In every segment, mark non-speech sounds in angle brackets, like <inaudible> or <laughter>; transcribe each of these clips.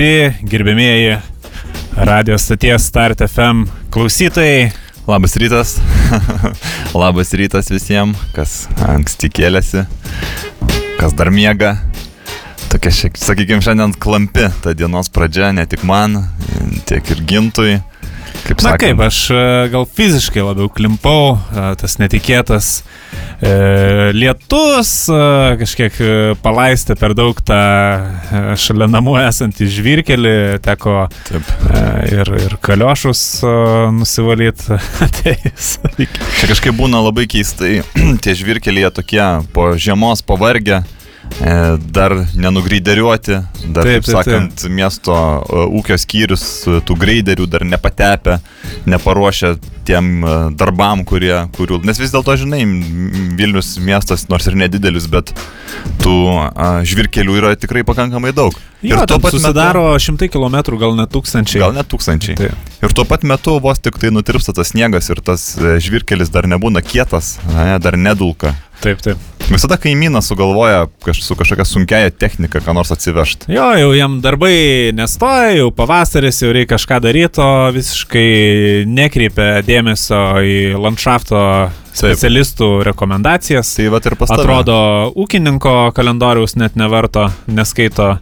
Gerbėmieji radio stoties Start FM klausytojai. Labas rytas. <laughs> Labas rytas visiems, kas anksti kėlėsi, kas dar miega. Tokia, sakykime, šiandien klampi ta dienos pradžia, ne tik man, tiek ir gintui. Kaip Na sakant, kaip, aš e, gal fiziškai labiau klimpau, e, tas netikėtas e, lietus e, kažkiek palaistė per daug tą šalia namų esantį žvirkelį, teko Taip. e, ir, ir kaliošus e, nusivalyti. <laughs> Čia kažkaip būna labai keistai, <clears throat> tie žvirkeliai tokie po žiemos pavargę. E, dar nenugryderiuoti, dar, taip, taip sakant, taip. miesto e, ūkio skyrius tų greiderių dar nepatepę, neparuošę tiem e, darbam, kurie, kurių, nes vis dėlto, žinai, Vilnius miestas, nors ir nedidelis, bet tų a, žvirkelių yra tikrai pakankamai daug. Jo, ir tuo pat susidaro metu, šimtai kilometrų, gal net tūkstančiai. Gal net tūkstančiai. Taip. Ir tuo pat metu vos tik tai nutirpsta tas sniegas ir tas žvirkelis dar nebūna kietas, ne, dar nedulka. Taip, taip. Visada kaimynas sugalvoja kaž, su kažkokia sunkiaja technika, ką nors atsivežti. Jo, jau jam darbai nestoja, jau pavasaris, jau reikia kažką daryti, o visiškai nekreipia dėmesio į landšafto specialistų rekomendacijas. Tai va ir pastatė. Atrodo, ūkininko kalendoriaus net nevarto, neskaito,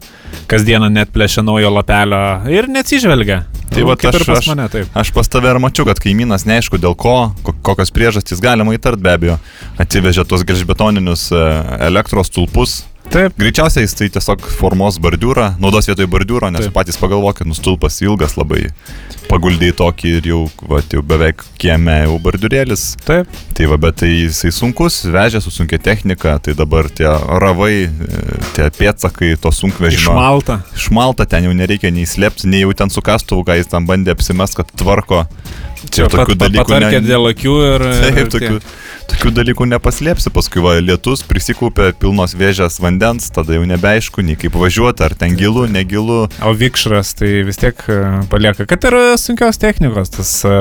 kasdieną net plešia naujo lapelio ir neatsižvelgia. Tai va, aš, pas mane, taip. aš pas tave ir mačiau, kad kaimynas neaišku dėl ko, kokios priežastys galima įtart be abejo, atsivežė tuos gelžbetoninius e, elektros tulpus Taip. Greičiausiai jis tai tiesiog formuos bordiūrą, naudos vietoj bordiūro, nes Taip. patys pagalvokit, nustulpas ilgas labai, paguldė į tokį ir jau, va, jau beveik kieme jau bordiūrėlis. Taip. Tai va, bet tai jisai sunkus, vežė su sunkia technika, tai dabar tie ravai, tie pėtsakai, to sunkvežimio. Išmalta. Išmalta, ten jau nereikia nei slėpti, nei jau ten su kastuvu, ką jis tam bandė apsimest, kad tvarko. Čia tokių pat, dalykų. Ne... dėl akių ir... <laughs> Taip, ir tokių, tokių dalykų nepaslėpsi, paskui va, lietus prisikaupė pilnos vėžės vandens, tada jau nebeaišku, nei kaip važiuoti, ar ten gilu, negilu. O vikšras tai vis tiek e, palieka, kad ir sunkios technikos, tas e,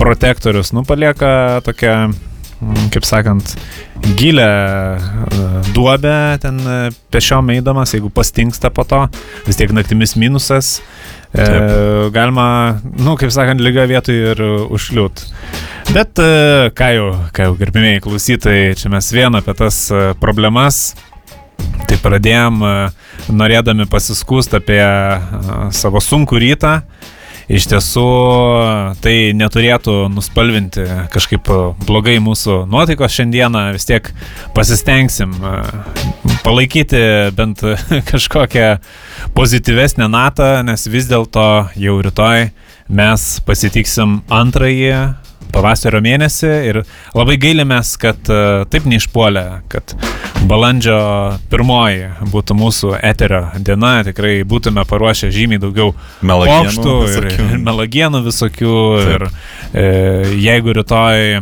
protektorius, nu, palieka tokią mm, kaip sakant, gilę e, duobę ten pešiom eidamas, jeigu pastingsta po to, vis tiek naktimis minusas, E, galima, nu, kaip sakant, lyga vietoj ir užkliūt. Bet e, ką jau, ką jau gerbimieji klausytojai, čia mes vieną apie tas e, problemas. Tai pradėjom e, norėdami pasiskūsti apie savo sunkų rytą. Iš tiesų, tai neturėtų nuspalvinti kažkaip blogai mūsų nuotaikos šiandieną, vis tiek pasistengsim palaikyti bent <laughs> kažkokią pozityvesnę natą, nes vis dėlto jau rytoj mes pasitiksim antrąjį pavasario mėnesį ir labai gailimės, kad uh, taip neišpuolė, kad balandžio pirmoji būtų mūsų eterio diena, tikrai būtume paruošę žymiai daugiau pokštų ir, ir <laughs> melagienų visokių taip. ir e, jeigu rytoj e,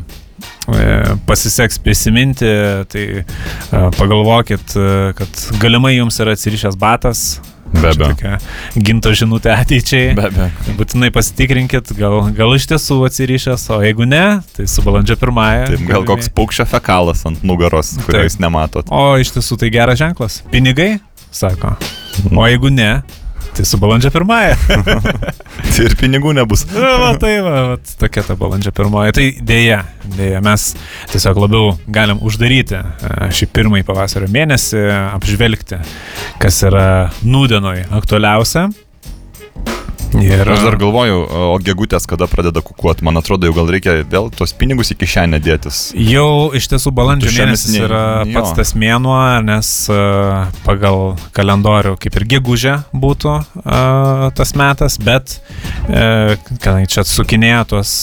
pasiseks prisiminti, tai e, pagalvokit, kad galimai jums yra atsirišęs batas, Be abejo. Ginto žinutė ateičiai. Be abejo. Būtinai pasitikrinkit, gal, gal iš tiesų atsirišęs, o jeigu ne, tai su balandžio pirmąją. Taip, gal koks paukščio fekalas ant nugaros, kurio jūs nematot. O iš tiesų tai geras ženklas. Pinigai, sako. O jeigu ne, Tai su balandžio pirmąją. <laughs> tai ir pinigų nebus. <laughs> Na, va, tai va, va, tokia ta balandžio pirmoji. Tai dėja, dėja, mes tiesiog labiau galim uždaryti e, šį pirmąjį pavasario mėnesį, apžvelgti, kas yra nūdienoj aktualiausia. Ir aš dar galvoju, o gegutės kada pradeda kukuoti, man atrodo, jau gal reikia vėl tos pinigus į kišenę dėtis. Jau iš tiesų balandžio mėnesis ne, yra pats jo. tas mėnuo, nes uh, pagal kalendorių kaip ir gegužė būtų uh, tas metas, bet uh, kadangi čia atsukinėja tuos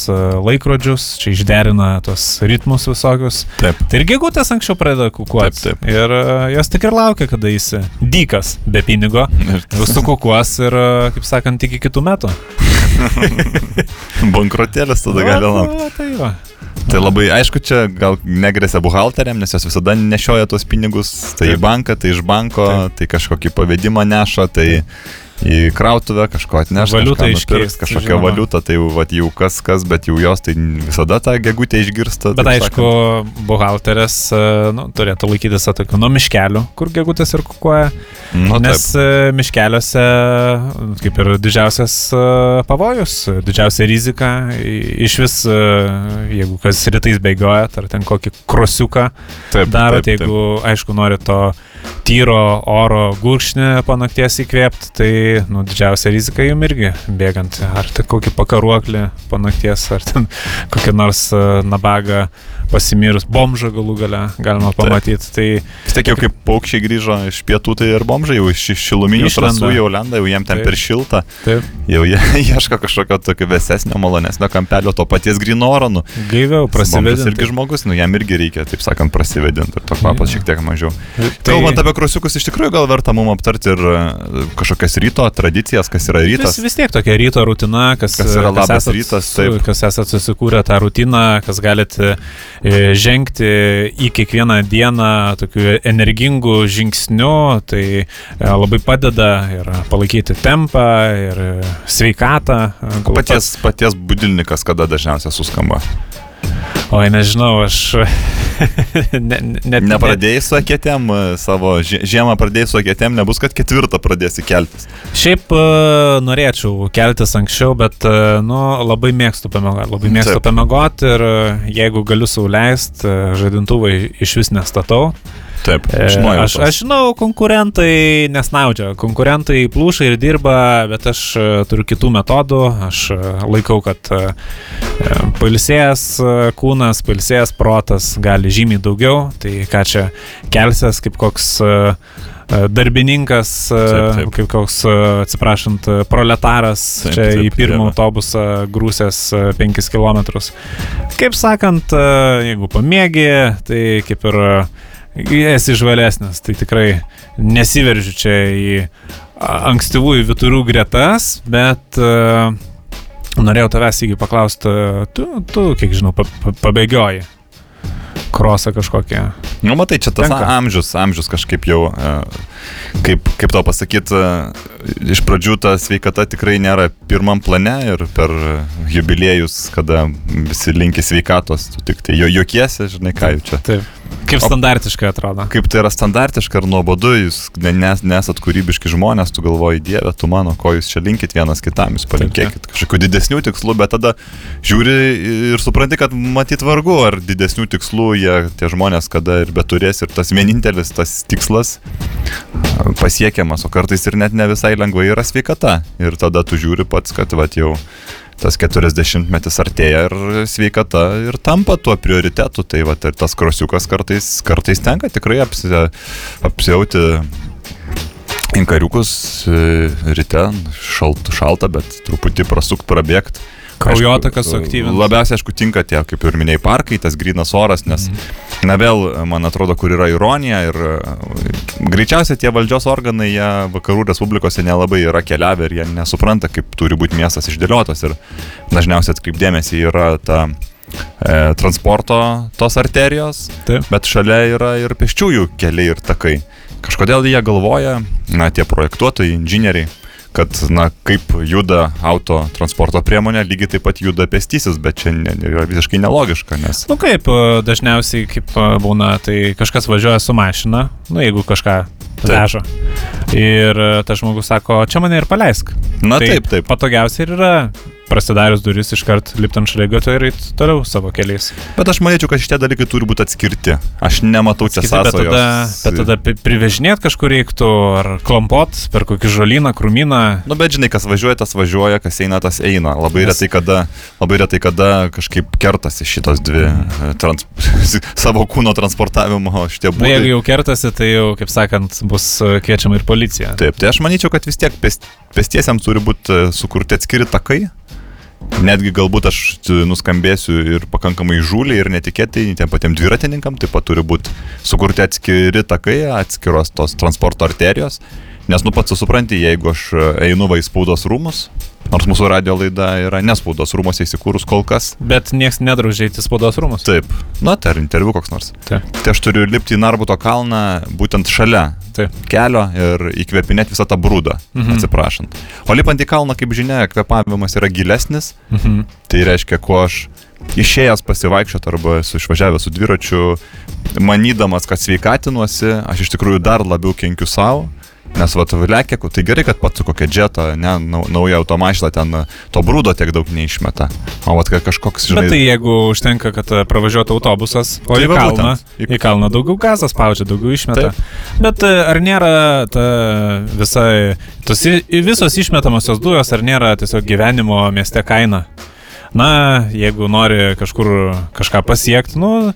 laikrodžius, čia išderina tuos ritmus visokius, taip. tai ir gegutės anksčiau pradeda kukuoti. Taip, taip. Ir jos tik ir laukia, kada jis dykas be pinigo, vis sukukuos ir, kaip sakant, iki kitų metų. <laughs> Bankrotėlis tada gali laukti. Tai, va. tai labai aišku, čia gal negresia buhalteriam, nes jos visada nešioja tos pinigus, tai Taip. į banką, tai iš banko, Taip. tai kažkokį pavedimą neša, tai į krautuvę, kažko atnešti. Valiutą iškirsti. Kažkokią žinoma. valiutą, tai vat, jau kas kas, bet jau jos tai visada tą gegutę išgirsta. Bet aišku, sakant. buhalterės e, nu, turėtų laikytis tokių nuo miškelių, kur gegutės ir kukuoja. Nu, Nes taip. E, miškeliuose, kaip ir didžiausias e, pavojus, didžiausia rizika, iš vis, jeigu kas rytais bėgioja, ar ten kokį krosiuką taip, daro, taip, taip. jeigu, aišku, nori to tyro oro gurkšnį po nakties įkvėpti, tai nu, didžiausia rizika jums irgi bėgant. Ar tai kokį pakaruoklį po nakties, ar ten <laughs> kokį nors nabagą pasimirus bomžą galų gale galima pamatyti. Tai vis tiek jau kaip paukščiai grįžo iš pietų, tai ir bomžai jau iš šiluminių trasų jau lenda, jau jiem ten Taip. per šiltą. Taip. Jau jie <laughs> ieško kažkokio tokio vėsesnio, malonesnio kampelio, to paties grino oro. Nu. Gaiviau, prasivedinti. irgi žmogus, nu jam irgi reikia, taip sakant, prasivedinti ir to kvapas šiek tiek mažiau. Tai... Kalbant apie krosiukus, iš tikrųjų gal verta mums aptarti ir e, kažkokias ryto tradicijas, kas yra rytas. Vis, vis tiek tokia ryto rutina, kas, kas yra labas kas esat, rytas, taip. Kas esate susikūrę tą rutiną, kas galite žengti į kiekvieną dieną tokiu energingų žingsniu, tai e, labai padeda ir palaikyti tempą ir sveikatą. Paties, paties budilnikas kada dažniausiai suskamba? Oi, nežinau, aš <laughs> ne, ne, nepradėjai su akėtėm e, savo, žiemą pradėjai su akėtėm, nebus, kad ketvirtą pradėsi keltis. Šiaip uh, norėčiau keltis anksčiau, bet, uh, nu, labai mėgstu pamiegoti, labai mėgstu Taip. pamiegoti ir jeigu galiu sauliaisti, žadintuvai iš vis nestatau. Taip, e, žinau. Aš, aš žinau, konkurentai nesnaudžia, konkurentai plūšai ir dirba, bet aš e, turiu kitų metodų. Aš e, laikau, kad pailsėjęs kūnas, pailsėjęs protas gali žymiai daugiau. Tai ką čia kelsias kaip koks darbininkas, taip, taip. kaip koks, atsiprašant, proletaras taip, čia taip, į pirmą taip. autobusą grūsęs 5 km. Kaip sakant, jeigu pamėgi, tai kaip ir esi žvalesnis, tai tikrai nesiveržiu čia į ankstyvųjų viturių gretas, bet uh, norėjau tavęs įgi paklausti, tu, tu, kiek žinau, pa, pa, pabėgioji krosą kažkokią. Nu, matai, čia tas Tenka. amžius, amžius kažkaip jau, kaip, kaip tau pasakyti, iš pradžių ta sveikata tikrai nėra pirmam plane ir per jubiliejus, kada visi linki sveikatos, tu tik tai jo juokiesi, žinai, ką jau čia. Taip. Kaip standartiškai atrodo. Kaip tai yra standartiška ir nuobodu, jūs nes, nesat kūrybiški žmonės, tu galvoji, Dieve, tu mano, ko jūs čia linkit vienas kitam, jūs palinkėkit kažkokių didesnių tikslų, bet tada žiūri ir supranti, kad matyt vargu, ar didesnių tikslų jie, tie žmonės, kada ir beturės ir tas vienintelis tas tikslas pasiekiamas, o kartais ir net ne visai lengvai yra sveikata. Ir tada tu žiūri pats, kad va jau tas 40 metis artėja ir sveikata ir tampa tuo prioritetu. Tai va, ir tas krosiukas kartais, kartais tenka tikrai apsi, apsiauti inkariukus e, ryte, šalt, šalta, bet truputį prasukt, prabėgti Kraujotakas suaktyvinti. Labiausiai, aišku, tinka tie, kaip ir minėjai, parkai, tas grinas oras, nes, mm. na vėl, man atrodo, kur yra ironija ir greičiausiai tie valdžios organai, jie vakarų respublikose nelabai yra keliavę ir jie nesupranta, kaip turi būti miestas išdėliotas ir dažniausiai atkreipdėmėsi yra ta e, transporto tos arterijos, Taip. bet šalia yra ir pėsčiųjų keliai ir takai. Kažkodėl jie galvoja, na, tie projektuotojai, inžinieriai, kad, na, kaip juda auto transporto priemonė, lygiai taip pat juda pėstysis, bet čia yra visiškai nelogiška, nes... Nu kaip, e, dažniausiai kaip e, būna, tai kažkas važiuoja su mašina, nu jeigu kažką veža. Ir e, tas žmogus sako, čia mane ir paleisk. Na tai taip, taip. Patogiausia ir yra prasidarius duris iškart lipti ant šaligatvio ir eiti toliau savo keliais. Bet aš manyčiau, kad šitie dalykai turi būti atskirti. Aš nematau čia sąsajos. Bet tada, bet tada privežinėt kažkur reiktų, ar klampot per kokį žolyną, krūmyną. Nu, bet žinai, kas važiuoja, tas važiuoja, kas eina, tas eina. Labai, Nes... retai, kada, labai retai kada kažkaip kertasi šitos dvi mm. trans, <laughs> savo kūno transportavimo šitie būdai. Na, jeigu jau kertasi, tai jau, kaip sakant, bus kviečiama ir policija. Taip, tai aš manyčiau, kad vis tiek pėstiesiams turi būti sukurti atskiri takai Netgi galbūt aš nuskambėsiu ir pakankamai žūliai ir netikėtai, tiem patiem dviratininkam taip pat turi būti sukurti atskiri takai, atskiros tos transporto arterijos. Nes nu pats supranti, jeigu aš einu va į spaudos rūmus, Nors mūsų radio laida yra nespaudos rūmose įsikūrus kol kas. Bet niekas nedraužė į spaudos rūmus. Taip. Na, tai ar interviu koks nors. Taip. Tai aš turiu lipti į Narbuto kalną būtent šalia Taip. kelio ir įkvėpinėti visą tą brūdą, mhm. atsiprašant. O lipant į kalną, kaip žinia, kvėpavimas yra gilesnis. Mhm. Tai reiškia, kuo aš išėjęs pasivaikščioti arba esu išvažiavęs su dviračiu, manydamas, kad sveikatinuosi, aš iš tikrųjų dar labiau kenkiu savo. Nes va, lekia, tai gerai, kad pats su kokia džeta, ne, nau- nauja automašina ten to brūdo tiek daug neišmeta. O va, kažkoks, žinai, Bet tai jeigu užtenka, kad e, pravažiuotų autobusas, o Tai į kalną, būtent. į kalną daugiau gazas spaudžia, daugiau išmeta. Bet e, ar nėra ta visa, tos visos išmetamosios dujos, ar nėra tiesiog gyvenimo mieste kaina? Na, jeigu nori kažkur kažką pasiekti, nu,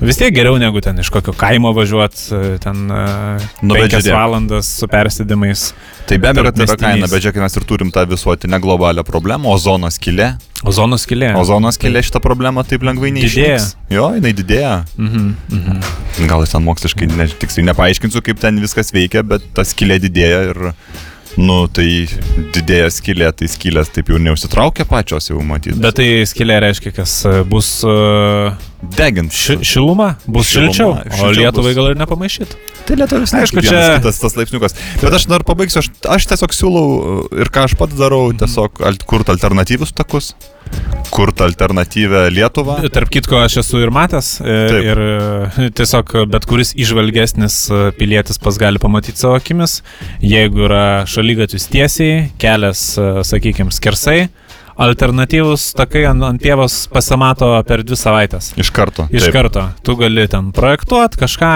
vis tiek geriau negu ten iš kokio kaimo važiuoti, ten Nu, bet 5 žiūrėk. valandas su persidimais. tai be abejo, kad yra kaina, bet žiūrėk, mes ir turim tą visuotinę globalią problemą, ozono skylė. Ozono skilė. Ozono skylė šitą problemą taip lengvai Didėja. neišnyks. Jo, jinai didėja. Mhm, mhm. Gal aš ten moksliškai ne, tiksliai nepaaiškinsiu, kaip ten viskas veikia, bet ta skylė didėja ir, nu, tai didėja skylė, tai skylės taip jau neusitraukia pačios jau matyti. Bet tai skilė reiškia, kas e, bus e, degint. ši, šiluma, bus šilčiau, o Lietuvai bus. gal ir nepamaišyt. Tai lietuvis, Aišku, aišku, čia- kitas tas laipsniukas. Bet aš dar pabaigsiu, aš, aš tiesiog siūlau ir ką aš pats darau, tiesiog alt, kurti alternatyvius takus, kurti alternatyvę Lietuvą. Tarp kitko, aš esu ir matęs e, Taip. ir e, tiesiog bet kuris išvalgesnis e, pilietis pas gali pamatyti savo akimis, jeigu yra šalygatvis tiesiai, kelias, sakykime, skersai, alternatyvus takai ant, ant pievos pasimato per dvi savaitės. Iš karto. Iš Taip. karto. Tu gali ten projektuoti kažką,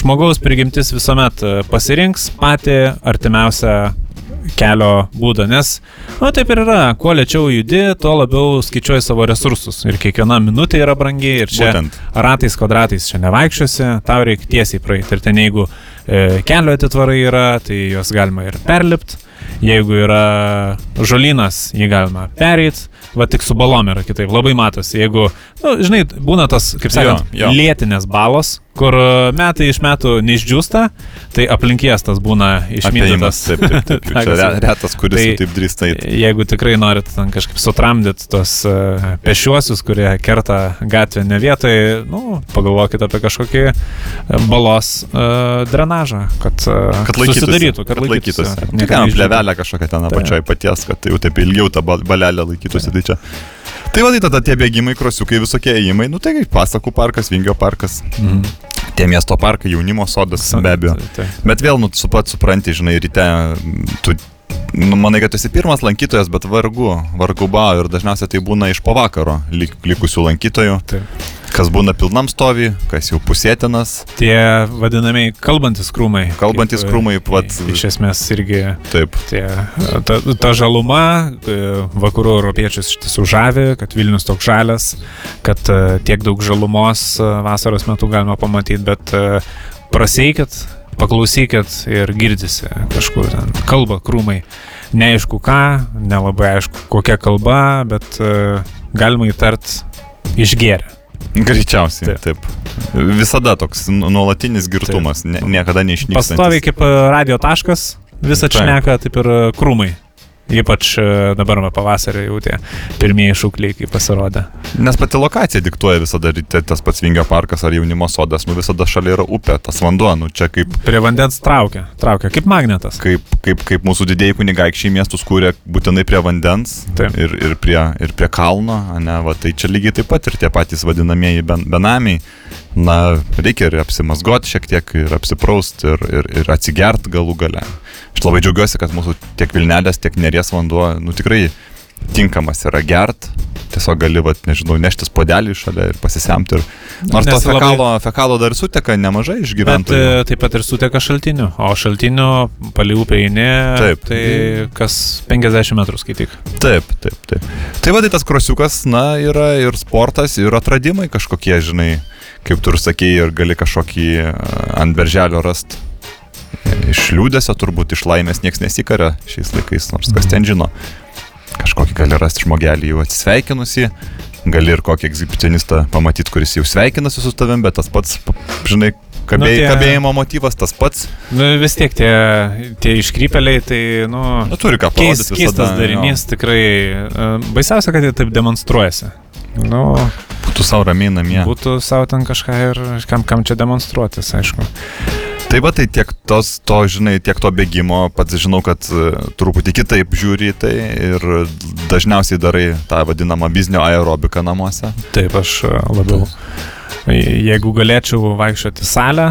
žmogaus prigimtis visuomet e, pasirinks patį artimiausią kelio būdą, nes, na taip ir yra, kuo lėčiau judi, tuo labiau skaičiuoji savo resursus ir kiekviena minutė yra brangi ir čia Būtent. ratais, kvadratais čia nevaikščiosi, tau reikia tiesiai praeiti ir ten jeigu e, kelio atitvarai yra, tai juos galima ir perlipti, jeigu yra žolynas, jį galima pereiti, va tik su balom yra kitaip, labai matosi, jeigu, nu, žinai, būna tas, kaip sakant, Jo, jo. lėtinės balos, kur e, metai iš metų neišdžiūsta, tai aplinkies tas būna išmintytas. taip, taip, taip. <laughs> Čia retas, kuris Tai- tai, taip drįsta. Jeigu tikrai norit ten kažkaip sutramdyti tos uh, pešiuosius, kurie kerta gatvę ne vietoj, nu, pagalvokit apie kažkokį e, balos uh, drenažą, kad, uh, Kad laikytųsi. susidarytų, kad, laikytųsi. Tik neišdžiūtų. plevelę kažkokią ten Taip. apačioj paties, kad tai jau taip ilgiau tą ba- balelę laikytųsi. Tai čia. Tai va, tai tada tie bėgimai, krosiukai, visokie ėjimai, nu tai kaip pasakų parkas, Vingio parkas, Mhm. tie miesto parkai, jaunimo sodas, be abejo. Tai- tai. Bet vėl, nu, su pat supranti, žinai, ryte, mm, tu, nu, manai, kad esi pirmas lankytojas, bet vargu, vargu bau ir dažniausiai tai būna iš pavakaro lik, likusių lankytojų, Taip. Kas būna pilnam stovi, kas jau pusėtinas, Tie vadinamiai kalbantis krūmai. Kalbantys kaip, e, krūmai, vat- Iš esmės irgi taip. tie, ta, ta žaluma e, vakarų europiečius iš tiesų žavi, kad Vilnius toks žalias, kad e, tiek daug žalumos e, vasaros metu galima pamatyti, bet e, praseikit, paklausykit ir girdisi kažkur ten kalba krūmai. Neaišku ką, nelabai aišku kokia kalba, bet e, galima įtart išgeria. Greičiausiai, Taip. taip. Visada toks nu- nuolatinis girtumas, ne, niekada neišnyksta. Pastoviai kaip e, radio taškas, visą šneka, taip ir e, krūmai. Ypač e, dabar va, pavasarį jau tie pirmieji šūkliai, kai pasirodė. Nes pati lokacija diktuoja visada, tas pats Vingio parkas ar jaunimo sodas, nu visada šalia yra upė, tas vanduo, nu čia kaip, Prie vandens traukia, traukia, kaip magnetas. kaip, kaip, kaip mūsų didėjai kunigaikščiai miestus kūrė būtinai prie vandens Taip. ir, ir, prie, ir prie kalno, ne, va, tai čia lygiai taip pat ir tie patys vadinamieji ben, benamiai. Na, reikia ir apsimasgoti šiek tiek, ir apsipraust, ir, ir, ir atsigert galų gale. Aš labai džiaugiuosi, kad mūsų tiek Vilnelės, tiek Neries vanduo, nu tikrai tinkamas yra gert. Tiesiog gali, vat, nežinau, neštis podelį šalia ir pasisemti. Ir... Nors to Nes labai- fekalo, fekalo dar suteka nemažai iš Bet gyventojų. e, taip pat ir suteka šaltinių, o šaltinių palį upę eini, tai kas 50 metrų skaityk. Taip, taip, taip. Tai va, tai tas krosiukas, na, yra ir sportas, ir atradimai kažkokie, žinai, kaip tu ir sakėjai, ir gali kažkokį a, ant berželio rast. Iš liūdėsio turbūt, iš laimės niekas nesikarė šiais laikais, nors kas ten žino. Kažkokį gali rasti žmogelį jau atsisveikinusi, gali ir kokį egzibicionistą pamatyti, kuris jau sveikinasi su tavim, bet tas pats, pa- žinai, Kabė, nu, tie, kabėjimo motyvas tas pats. Nu, vis tiek tie, tie iškrypeliai, tai, nu, nu turi ką parodyti. Keis, keistas darinys, jo. tikrai. E, baisiausia, kad jie taip demonstruojasi. Nu, būtų savo ramiai namie. Būtų savo ten kažką ir kam, kam čia demonstruotis, aišku. Tai va, tai tiek tos, to, žinai, tiek to bėgimo, pats žinau, kad uh, truputį kitaip žiūri tai ir dažniausiai darai tą vadinamą biznio aerobiką namuose. Taip, aš uh, labiau. Jeigu galėčiau vaikščioti salę,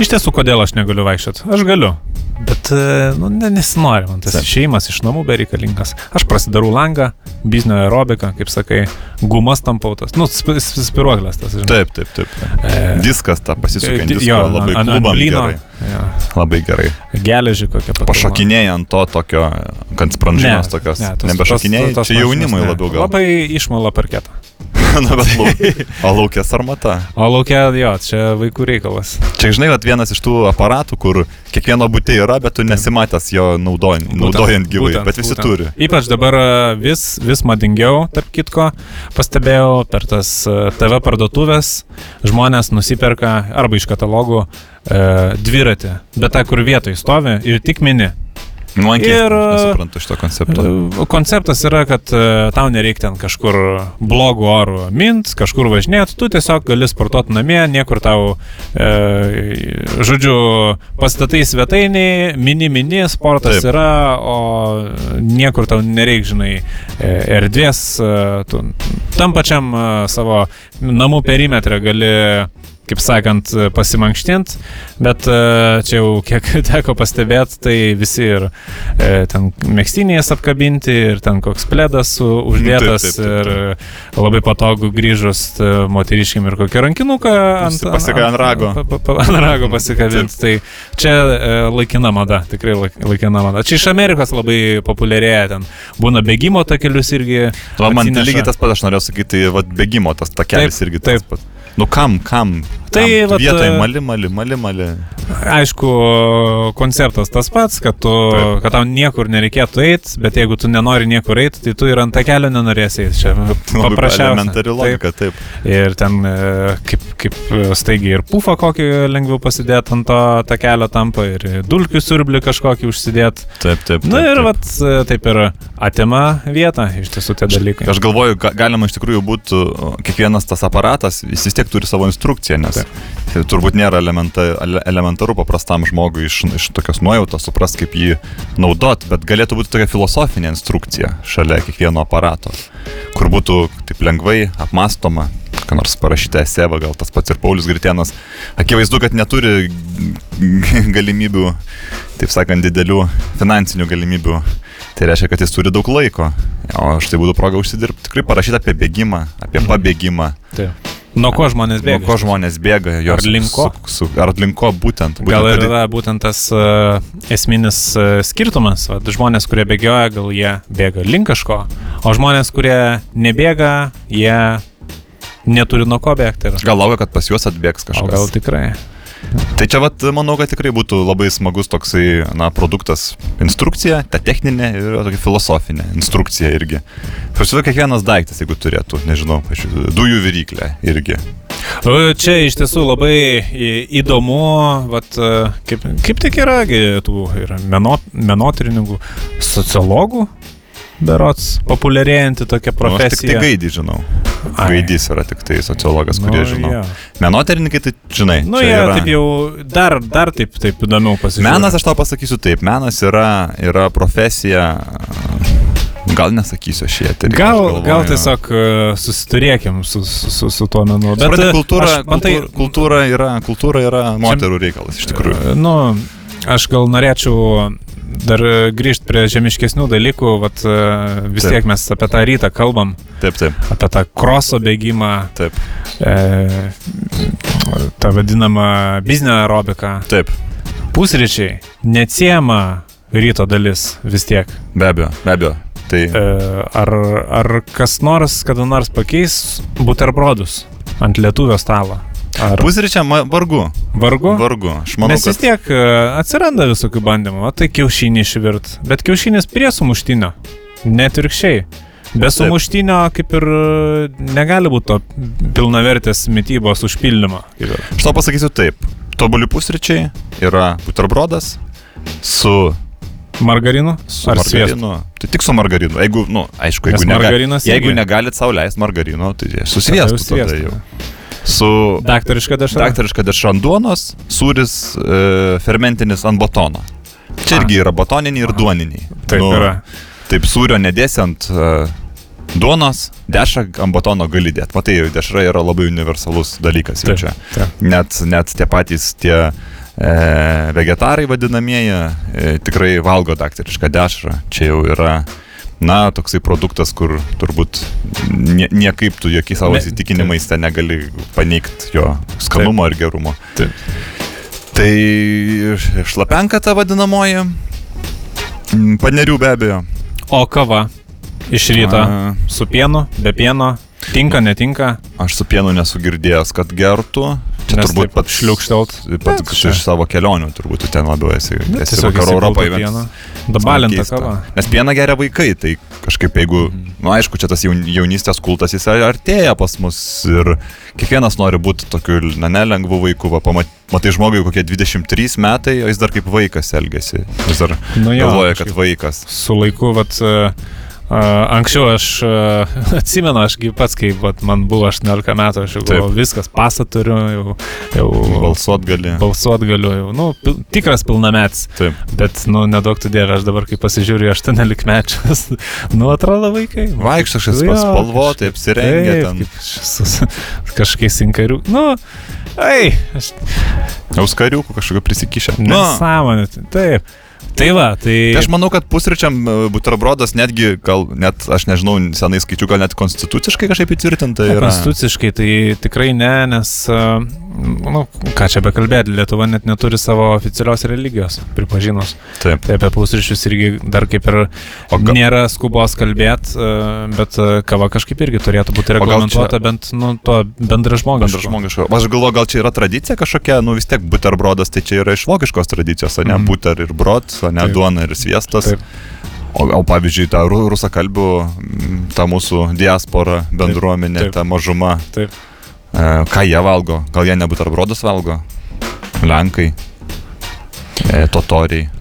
iš tiesų, kodėl aš negaliu vaikščioti? Aš galiu. Bet, e, nu, ne, nesinori man tas išėjimas iš namų bereikalingas. Aš prasidarau langą, biznio aerobiką, kaip sakai, gumas tampautas. Nu, spiruoklės tas, žinai. Taip, taip, taip. E, Diskas tą pasisukinti. Jo, labai an, an blyno. Ja. Labai gerai. Geležį kokią pat. Pašokinėjai ant to tokio, kad sprandžinos tokios. Ne, Nebešokinėjai, čia jaunimui labiau gal. Labai išmala parketą. Na, bet <laughs> lauk, o laukės armata. O laukė, jo, čia vaikų reikalas. Čia, žinai, vienas iš tų aparatų, kur kiekvieno būtė yra, bet tu nesimatęs jo naudojant, būtent, naudojant gyvai, būtent, bet visi būtent. turi. Ypač dabar e, vis, vis madingiau, tarp kitko, pastebėjau per tas e, TV parduotuvės, žmonės nusiperka arba iš katalogų e, dviratį, bet tą, kur vietoj stovi ir tik mini. Nu, man ir nesuprantu šito koncepto. E, konceptas yra, kad e, tau nereikia ten kažkur blogų orų mint, kažkur važinėti, tu tiesiog gali sportuoti namie, niekur tau, e, žodžiu, pastatai svetainiai, mini mini sportas Taip. yra, o niekur tau nereikia, žinai, e, erdvės, tu tam pačiam savo namų perimetrą gali kaip sakant, pasimankštint, bet e, čia jau kiek <laughs> teko pastebėti, tai visi ir e, ten mėgstinės apkabinti, ir ten koks pledas uždėtas, taip, taip, taip, taip. ir labai patogu grįžus e, moteriškim ir kokį rankinuką ant, Pasika, ant rago. Pa, pa, ant rago pasikabinti. Tai čia laikina mada, tikrai laikina mada. Čia iš Amerikos labai populiarėja ten. Būna bėgimo takelius irgi. O man lygiai tas pats, aš norėjau sakyti, tai bėgimo tas takelis taip, irgi tas pats. Nu kam, kam? Tai vat, vietoj mali, mali, mali, mali. Aišku, konceptas tas pats, kad, tu, taip. kad tau niekur nereikėtų eiti, bet jeigu tu nenori niekur eiti, tai tu ir ant kelio nenorėsi eiti. Čia <laughs> paprasčiausia. Elementari logika, taip. taip. Ir ten e, kaip, kaip staigiai ir pufą kokį lengviau pasidėti ant to kelio tampa, ir dulkių siurblį kažkokį užsidėti. Taip, taip. Na ir taip. vat e, taip ir atima vietą, iš tiesų tie dalykai. Aš galvoju, galima iš tikrųjų būtų kiekvienas tas aparatas, jis vis tiek turi savo instrukciją, nes Tai turbūt nėra elementa, elementaru paprastam žmogui iš, iš tokios nuojautos suprast, kaip jį naudot, bet galėtų būti tokia filosofinė instrukcija šalia kiekvieno aparato, kur būtų taip lengvai apmastoma, ką nors parašyta eseva, gal tas pats ir Paulius Gritienas. Akivaizdu, kad neturi galimybių, taip sakant, didelių finansinių galimybių. Tai reiškia, kad jis turi daug laiko. O štai būtų proga užsidirbti. Tikrai parašyta apie bėgimą, apie pabėgimą. Taip. Nuo ko žmonės bėga? Nuo ko žmonės bėga? Ar linko? Su, su, ar linko būtent? būtent gal ir yra būtent tas uh, esminis uh, skirtumas. Vat, žmonės, kurie bėgioja, gal jie bėga link kažko, o žmonės, kurie nebėga, jie neturi nuo ko bėgti. Gal laukia, kad pas juos atbėgs kažkas. O gal tikrai. Tai čia, vat, manau, kad tikrai būtų labai smagus toksai, na, produktas. Instrukcija, ta techninė ir tokia filosofinė instrukcija irgi. Prasideda kiekvienas daiktas, jeigu turėtų, nežinau, dujų viryklę irgi. Čia iš tiesų labai įdomu, vat, kaip, kaip tik yra, tų yra menot, menotyrininkų, sociologų, berots populiarėjanti tokia profesija. Nu, aš tik tai gaidį žinau. Ai. Gaidys yra tik tai sociologas, kurį nu, žinau. Ja. Menoterininkai, tai žinai. Nu, jie yra... taip jau dar, dar taip, taip įdomiau pasižiūrėti. Menas, aš tau pasakysiu taip, menas yra, yra profesija. Gal nesakysiu šį eterį. Gal, galvoju, gal tiesiog uh, susiturėkim su, su, su, su tuo menu. Bet Supranti, kultūra, aš, man tai, kultūra, yra, kultūra yra moterų reikalas iš tikrųjų. Nu, aš gal norėčiau dar e, grįžti prie žemiškesnių dalykų, vat, e, vis taip. tiek mes apie tą rytą kalbam. Taip, taip. Apie tą kroso bėgimą. Taip. E, tą vadinamą biznio aerobiką. Taip. Pusryčiai neatsiema ryto dalis vis tiek. Be abejo, be abejo. Tai... E, ar, ar kas nors kada nors pakeis buterbrodus ant lietuvio stalo? Ar... Pusryčiam vargu. Vargu? Vargu. Aš manau, Nes vis tiek. E, atsiranda visokių bandymų, o tai kiaušinį išvirt. Bet kiaušinis prie sumuštinio. Net ir kščiai. Be sumuštinio kaip ir negali būti to pilnavertės mytybos užpildymo. Aš tau pasakysiu taip. Tobuli pusryčiai yra buterbrodas su Margarinu? Su Ar margarinu. Sviestu? Tai tik su margarinu. Jeigu, nu, aišku, jeigu, negali, jeigu negalit sauliaisti margarino, tai su sviestu. Tada jau. Su daktariška dešra. Daktariška dešra ant duonos, sūris e, fermentinis ant batono. Čia irgi yra batoniniai ir duoniniai. Taip nu, yra. Taip, sūrio nedėsi ant uh, duonos, dešrą ant batono gali dėti. Matai, dešra yra labai universalus dalykas jau čia. Net, net tie patys tie e, vegetarai vadinamieji e, tikrai valgo daktarišką dešrą. Čia jau yra na, toksai produktas, kur turbūt nie, niekaip tu jokiais savo įsitikinimais ten negali paneigti jo skanumo Taip. ir gerumo. Taip. Tai šlapenka ta vadinamoji, panerių be abejo. O kava iš ryto A... su pienu, be pieno, tinka, netinka? Aš su pienu nesu girdėjęs, kad gertų. Čia Nes turbūt pat šliukštelt. Pat ja, iš savo kelionių turbūt tu ten labiau esi. Ne, esi vakarų Europoje. Dabalinta kava. Nes pieną geria vaikai, tai kažkaip jeigu, mhm. na nu, aišku, čia tas jaunystės kultas jis artėja pas mus ir kiekvienas nori būti tokiu, na, nelengvu vaiku, va, pamat, matai žmogui kokie 23 metai, o jis dar kaip vaikas elgesi. Jis dar nu, jo, galvoja, kad vaikas. Su laiku, vat, uh, Anksčiau aš <laughs> atsimenu, aš pats, kai vat, man buvo 18 metų, aš jau galvojau, viskas, pasą turiu, jau, jau balsuot galiu. Balsuot galiu, jau, nu, pil, tikras pilnametis. Taip. Bet, nu, nedaug tu dievė, aš dabar, kai pasižiūriu, 18 mečius, <laughs> nu, atrodo vaikai. Vaikštas, aš esu spalvotai, apsirengę ten. Kažkokiais inkarių. Nu, ai. Aš... Auskariukų kažkokio prisikišę. Nesąmonė, taip. Tai va, tai... tai aš manau, kad pusryčiam e, buterbrodas netgi, gal net, aš nežinau, senai skaičiu, gal net konstituciškai kažkaip įtvirtinta yra. Konstituciškai tai tikrai ne, nes, e, nu, ką čia bekalbėti, Lietuva net neturi savo oficialios religijos, pripažinus. Taip. Tai apie pusryčius irgi dar kaip ir ga... nėra skubos kalbėti, e, bet kava kažkaip irgi turėtų būti reglamentuota čia... bent, nu, to bendražmogiško. Bendražmogiško. Aš galvoju, gal čia yra tradicija kažkokia, nu vis tiek buterbrodas, tai čia yra iš vokiškos tradicijos, o ne mm. buter ir brod o ne Taip. duona ir sviestas. Taip. O, o pavyzdžiui, ta rusakalbių, ta mūsų diaspora, bendruomenė, Taip. Taip. ta mažuma. Taip. E, ką jie valgo? Gal jie nebūtų arbrodas valgo? Lenkai, e, totoriai.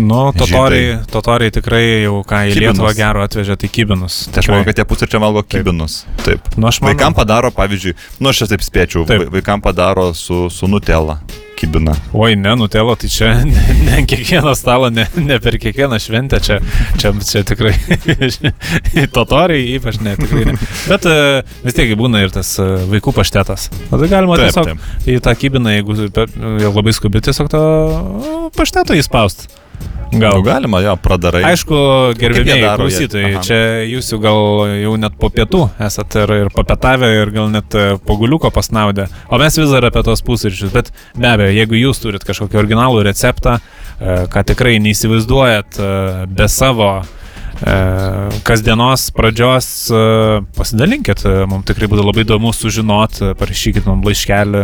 Nu, totoriai, totoriai tikrai jau ką į kibinus. Lietuvą gero atvežė, tai kibinus. Tai aš manau, kad tie pusryčiai valgo kibinus. Taip. taip. Nu, manau... Vaikam padaro, pavyzdžiui, nu aš taip spėčiau, taip. vaikam padaro su, su nutela kibina. Oi, ne, nutelo, tai čia <laughs> ne, ne kiekvieną stalą, ne, ne per kiekvieną šventę, čia, čia, čia tikrai <laughs> totoriai, ypač ne, tikrai ne. Bet uh, vis tiek būna ir tas uh, vaikų paštetas. O tai galima taip, tiesiog taip. į tą kibiną, jeigu labai skubi, tiesiog to pašteto įspausti. Gal. Nu, galima, jo, pradarai. Aišku, gerbėmiai klausytojai, čia jūs jau gal jau net po pietų esate ir, ir papietavę, ir gal net e, poguliuko pasnaudę, o mes vis dar apie tos pusryčius. Bet be abejo, jeigu jūs turit kažkokį originalų receptą, e, ką tikrai neįsivaizduojat e, be savo kasdienos pradžios pasidalinkit, mums tikrai būtų labai įdomu sužinoti, parašykit mums laiškelį.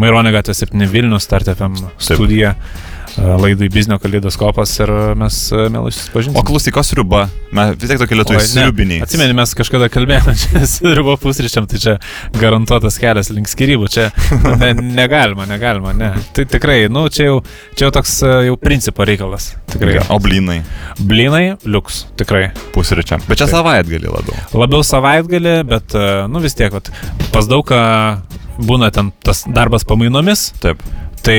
Maironė gatvė 7 Vilnius, Startefm studija. Taip laidai Biznio kaleidoskopas ir mes mielai susipažinsime. O klausyk, sriuba, mes vis tiek tokie lietuviai sriubiniai. Atsimeni, mes kažkada kalbėjome, <laughs> čia sriuba pusryčiam, tai čia garantuotas kelias link skirybų, čia ne, negalima, negalima, ne. Tai tikrai, nu, čia jau, čia jau toks jau principo reikalas. Tikrai. O blynai? Blynai, liuks, tikrai. Pusryčiam. Bet čia savaitgalį labiau. Labiau savaitgalį, bet, nu vis tiek, vat, pas daug būna ten tas darbas pamainomis. Taip. Tai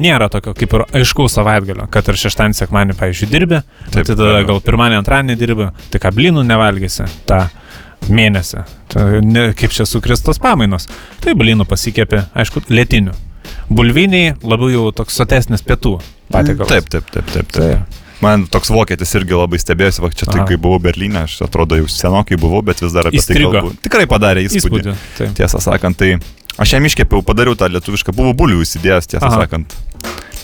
nėra tokio kaip ir aiškaus savaitgalio, kad ir šeštadienį, sekmanį, pavyzdžiui, dirbi, Taip, tai tada gal pirmadienį, antradienį dirbi, tai ką blynų nevalgysi tą mėnesį. Tai ne, kaip čia sukristos pamainos. Tai blynų pasikėpė, aišku, lėtinių. Bulviniai labiau jau toks sotesnis pietų patiekalas. Taip, taip, taip, taip. taip. taip. Man toks vokietis irgi labai stebėjosi, va čia tai kai buvau Berlyne, aš atrodo jau senokai buvau, bet vis dar apie Įstrigo. tai kalbu. Tikrai padarė įspūdį. įspūdį Tiesą sakant, tai Aš jam iškepiau, padariau tą lietuvišką, buvo bulių įsidėjęs, tiesą Aha. sakant.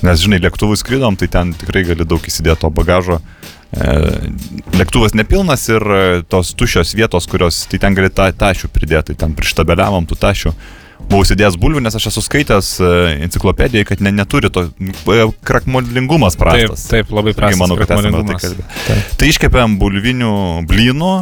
Nes, žinai, lėktuvų skrydom, tai ten tikrai gali daug įsidėti to bagažo. E, lėktuvas nepilnas ir e, tos tušios vietos, kurios, tai ten gali tą tašių pridėti, tai ten prištabeliavom tų tašių. buvau sėdėjęs bulvių, nes aš esu skaitęs e, enciklopedijoje, kad ne, neturi to krakmolingumas prastas. Taip, taip labai prastas. Manau, kad esame tai kalbėję. Tai iškepėm bulvinių blynų,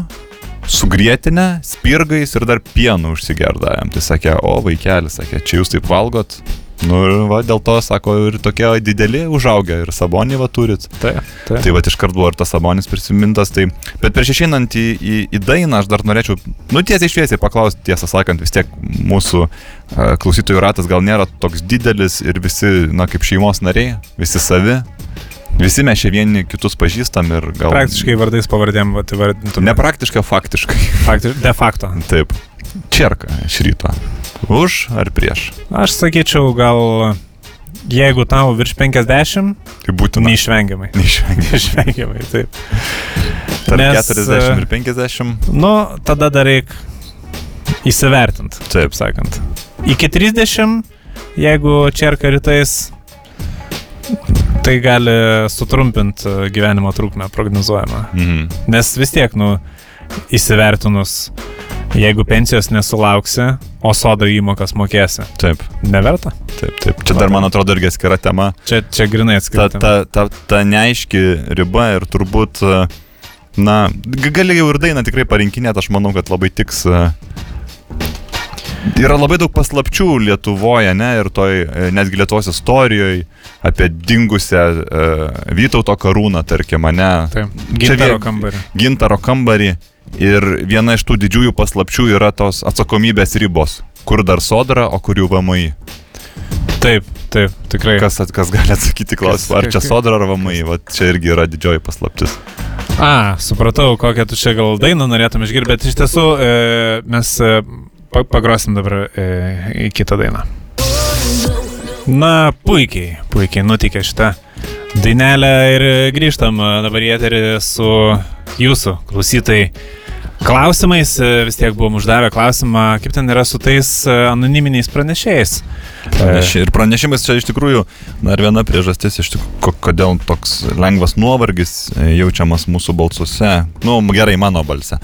sugrietinę, spirgais ir dar pienų užsigerdavėm. Tai sakė, o vaikelis, sakė, čia jūs taip valgot, Nu ir va, dėl to, sako, ir tokie dideli užaugę ir sabonį va turit. Tai, tai. tai va, iškart buvo ir tas sabonis prisimintas. Tai, bet prieš išeinant į, į, į dainą, aš dar norėčiau, nu tiesiai šviesiai paklausti, tiesą sakant, vis tiek mūsų uh, klausytojų ratas gal nėra toks didelis ir visi, na, kaip šeimos nariai, visi savi. Visi mes čia vieni kitus pažįstam ir gal... Praktiškai vardais pavardėm, va, tai vardintum. Ne praktiškai, faktiškai. Faktiškai, de facto. Taip. Čerka iš ryto. Už ar prieš? Aš sakyčiau, gal jeigu tau virš 50, tai būtų neišvengiamai. Neišvengiamai. <laughs> neišvengiamai, taip. Tarp Nes, 40 ir 50. Nu, tada dar reikia įsivertinti. Taip sakant. Iki 30, jeigu čerka rytais, tai gali sutrumpinti gyvenimo trukmę prognozuojamą. Mhm. Nes vis tiek, nu, įsivertinus Jeigu pensijos nesulauksi, o sodo įmokas mokėsi. Taip. Neverta? Taip, taip. Čia dar, man atrodo, irgi atskira tema. Čia, čia grinai atskira. Ta, ta, ta, ta neaiški riba ir turbūt, na, gali jau ir dainą tikrai parinkinėti, aš manau, kad labai tiks. Yra labai daug paslapčių Lietuvoje, ne, ir toj, e, netgi Lietuvos istorijoje apie dingusią uh, Vytauto karūną, tarkim, ne. Taip, gintaro kambarį. Gintaro kambarį. Ir viena iš tų didžiųjų paslapčių yra tos atsakomybės ribos, kur dar sodra, o kur jų VMI. Taip, taip, tikrai. Kas, kas gali atsakyti klausimą, ar čia sodra ar VMI, va čia irgi yra didžioji paslaptis. A, supratau, kokią tu čia gal dainą norėtum išgirsti, bet iš tiesų e, mes e, pagrosim dabar e, kitą dainą. Na, puikiai, puikiai nutikė šitą dainelę ir grįžtam dabar į eterį su jūsų klausytojai klausimais. E, vis tiek buvom uždavę klausimą, kaip ten yra su tais e, anoniminiais pranešėjais. Pranešė, ir pranešimas čia iš tikrųjų dar viena priežastis, tikrųjų, kodėl toks lengvas nuovargis e, jaučiamas mūsų balsuose, nu gerai mano balse.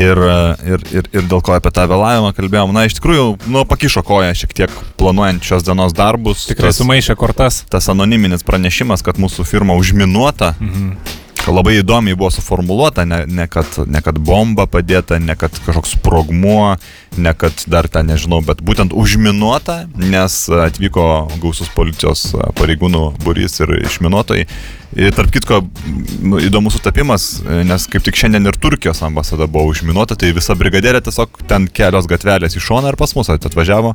Ir, ir, ir, ir dėl ko apie tą vėlavimą kalbėjom, na iš tikrųjų, nu pakišo koją šiek tiek planuojant šios dienos darbus. Tikrai sumaišė kortas. Tas anoniminis pranešimas, kad mūsų firma užminuota. Mhm labai įdomiai buvo suformuoluota, ne, ne, kad, ne kad bomba padėta, ne kad kažkoks sprogmuo, ne kad dar ten nežinau, bet būtent užminuota, nes atvyko gausus policijos pareigūnų burys ir išminuotojai. Ir tarp kitko, įdomus sutapimas, nes kaip tik šiandien ir Turkijos ambasada buvo užminuota, tai visa brigadėlė tiesiog ten kelios gatvelės į šoną ir pas mus atvažiavo.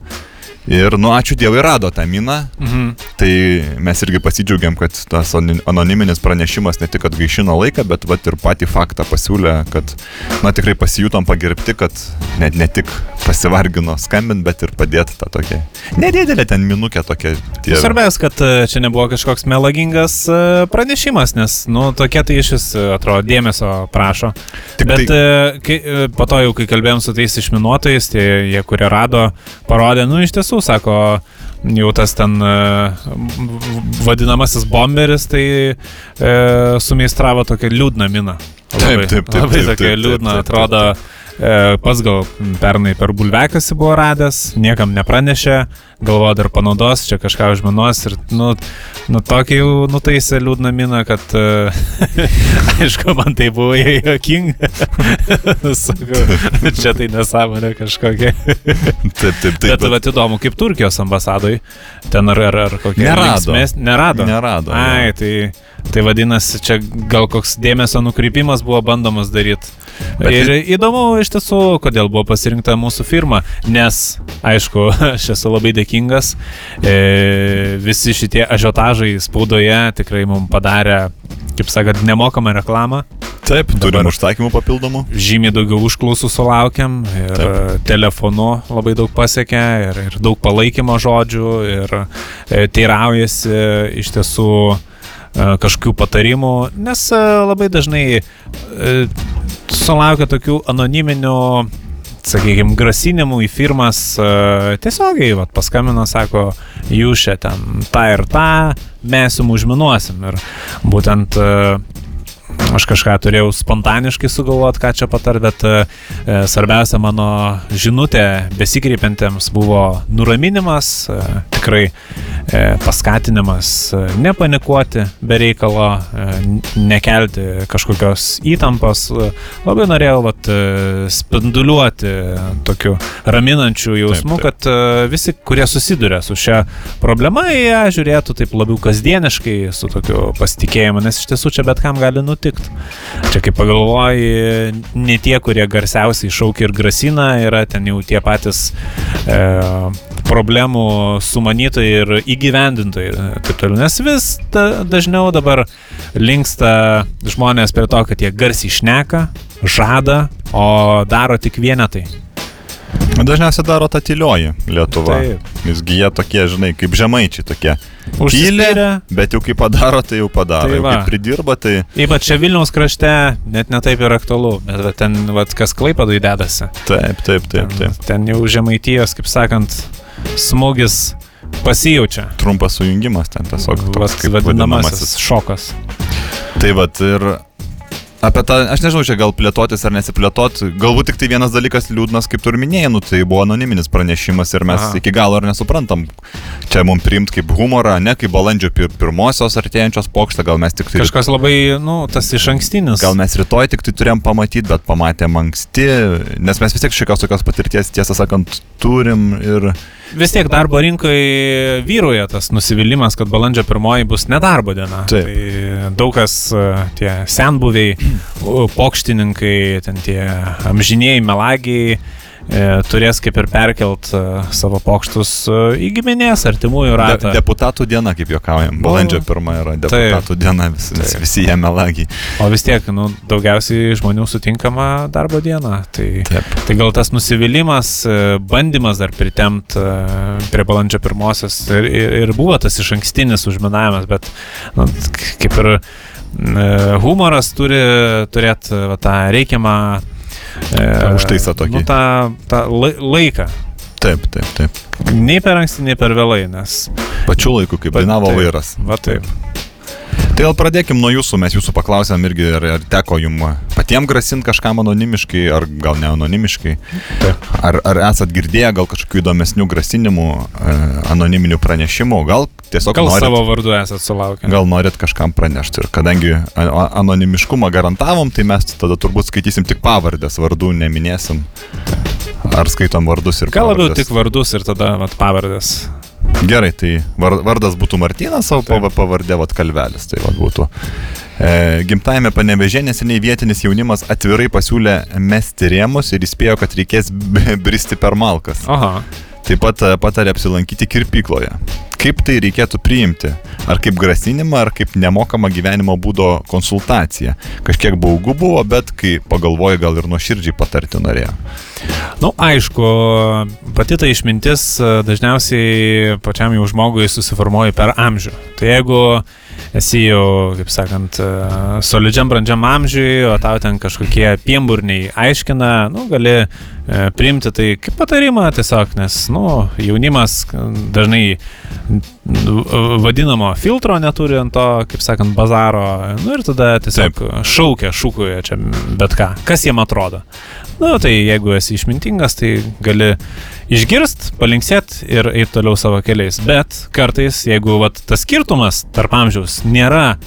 Ir, nu, ačiū Dievui, rado tą miną. Mhm. Tai mes irgi pasidžiaugiam, kad tas anoniminis pranešimas ne tik atgaišino laiką, bet vat, ir patį faktą pasiūlė, kad, na, tikrai pasijutom pagerbti, kad net ne tik pasivargino skambint, bet ir padėti tą tokią nedidelę ten minukę tokią. Tie... Svarbiausia, kad e, čia nebuvo kažkoks melagingas e, pranešimas, nes, nu, tokie tai iš vis, e, atrodo, dėmesio prašo. Tik bet tai... kai, po to jau, kai kalbėjom su tais išminuotojais, tie jie, kurie rado, parodė, nu, iš tiesų tiesų, sako, jau tas ten e, vadinamasis bomberis, tai e, sumeistravo tokią liūdną miną. Labai, taip, taip, taip. Labai tokia liūdna, atrodo. E, pas gal pernai per bulvekasi buvo radęs, niekam nepranešė, galvoja dar panaudos, čia kažką užminuos ir, nu, nu tokį jau nutaisė liūdną miną, kad, uh, <laughs> aišku, man tai buvo jokinga. Sakau, <laughs> čia tai nesąmonė kažkokia. <laughs> taip, taip, taip. Bet, bet, įdomu, kaip Turkijos ambasadoj, ten ar, ar, ar kokia. Nerado. Linksmės, nerado. Nerado. Ai, tai, tai vadinasi, čia gal koks dėmesio nukrypimas buvo bandomas daryti. Ir įdomu iš tiesų, kodėl buvo pasirinkta mūsų firma, nes, aišku, <laughs> aš esu labai dėkingas. E, visi šitie ažiotažai spaudoje tikrai mums padarė, kaip sakant, nemokamą reklamą. Taip, turim užsakymų papildomų. Žymiai daugiau užklausų sulaukiam ir Taip. telefonu labai daug pasiekė ir, ir daug palaikymo žodžių ir e, teiraujasi iš tiesų e, kažkokių patarimų, nes e, labai dažnai sulaukia tokių anoniminių sakykime, grasinimų į firmas uh, tiesiogiai, vat, paskambino, sako, jūs čia ten tą ir tą, mes jums užminuosim. Ir būtent uh, aš kažką turėjau spontaniškai sugalvoti, ką čia patar, bet e, svarbiausia mano žinutė besikreipiantiems buvo nuraminimas, e, tikrai e, paskatinimas e, nepanikuoti be reikalo, e, nekelti kažkokios įtampos. E, labai norėjau vat, e, spinduliuoti tokiu raminančiu jausmu, taip, taip. kad e, visi, kurie susiduria su šia problema, jie žiūrėtų taip labiau kasdieniškai, su tokiu pasitikėjimu, nes iš tiesų čia bet kam gali nutikti. Čia kaip pagalvoji, ne tie, kurie garsiausiai šaukia ir grasina, yra ten jau tie patys e, problemų sumanytojai ir įgyvendintojai. Taip toliau. Nes vis da, dažniau dabar linksta žmonės prie to, kad jie garsiai šneka, žada, o daro tik vienetai. Dažniausiai daro tą tylioji Lietuva. Taip. Visgi jie tokie, žinai, kaip žemaičiai tokie. Užsipylė, bet jau kai padaro, tai jau padaro. Tai jau kai pridirba, tai... Ypač čia Vilniaus krašte net netaip yra aktualu, bet va, ten, va, kas klaipadai dedasi. Taip, taip, taip. taip. Ten, ten jau žemaitijos, kaip sakant, smūgis pasijaučia. Trumpas sujungimas ten tiesiog. Toks, kaip vadinamasis, vadinamasis šokas. Tai vad ir Apie tą, aš nežinau, čia gal plėtotis ar nesiplėtot, galbūt tik tai vienas dalykas liūdnas, kaip tu ir minėjai, nu, tai buvo anoniminis pranešimas ir mes Aha. iki galo ar nesuprantam, čia mums priimt kaip humorą, ne kaip balandžio pir pirmosios artėjančios pokštą, gal mes tik tai... Kažkas labai, nu, tas iš ankstinis. Gal mes rytoj tik tai turėjom pamatyti, bet pamatėm anksti, nes mes vis tiek šiokios tokios patirties, tiesą sakant, turim ir vis tiek darbo rinkoje vyruoja tas nusivylimas, kad balandžio pirmoji bus nedarbo diena. Taip. Tai daug kas tie senbuviai, pokštininkai, ten tie amžiniai melagiai E, turės kaip ir perkelt e, savo pokštus e, į giminės, artimųjų ratą. De, deputatų diena, kaip juokaujam, balandžio pirmą yra deputatų taip, diena, vis, vis, visi jie melagiai. O vis tiek, nu, daugiausiai žmonių sutinkama darbo diena. Tai, taip. tai gal tas nusivylimas, bandymas dar pritemti prie balandžio pirmosios ir, ir, ir buvo tas iš ankstinis užminavimas, bet nu, kaip ir humoras turi turėti tą reikiamą E, Užtaisa tokį. Nu, tą, tą laiką. Taip, taip, taip. Nei per anksti, nei per vėlai, nes. Pačiu laiku, kaip dainavo vairas. Va taip. Tai gal pradėkim nuo jūsų, mes jūsų paklausėm irgi, ar, ar teko jums patiems grasinti kažkam anonimiškai, ar gal ne anonimiškai. Taip. Ar, ar esat girdėję gal kažkokių įdomesnių grasinimų, e, anoniminių pranešimų, gal tiesiog... Gal norit, savo vardu esat sulaukę. Gal norit kažkam pranešti. Ir kadangi anonimiškumą garantavom, tai mes tada turbūt skaitysim tik pavardės, vardų neminėsim. Ar skaitom vardus ir pavardės? Gal labiau tik vardus ir tada vat, pavardės. Gerai, tai vardas būtų Martinas, o pavardė vat kalvelis. Tai vat būtų. E, gimtajame panevežė neseniai vietinis jaunimas atvirai pasiūlė mesti rėmus ir įspėjo, kad reikės bristi per malkas. Aha. Taip pat e, patarė apsilankyti kirpykloje. Kaip tai reikėtų priimti? Ar kaip grasinimą, ar kaip nemokamą gyvenimo būdo konsultaciją? Kažkiek baugu buvo, bet kai pagalvoju, gal ir nuoširdžiai patarti norėjo. Na, nu, aišku, pati ta išmintis e, dažniausiai pačiam jau žmogui susiformuoja per amžių. Tai jeigu esi jau, kaip sakant, e, solidžiam brandžiam amžiui, o tau ten kažkokie piemburniai aiškina, nu, gali e, priimti tai kaip patarimą tiesiog, nes, nu, jaunimas dažnai vadinamo filtro neturi ant to, kaip sakant, bazaro, nu ir tada tiesiog Taip. šaukia, šūkuoja čia bet ką, kas jiem atrodo. Na, tai jeigu esi išmintingas, tai gali išgirst, palinksėt ir eiti toliau savo keliais. Bet kartais, jeigu vat, tas skirtumas tarp amžiaus nėra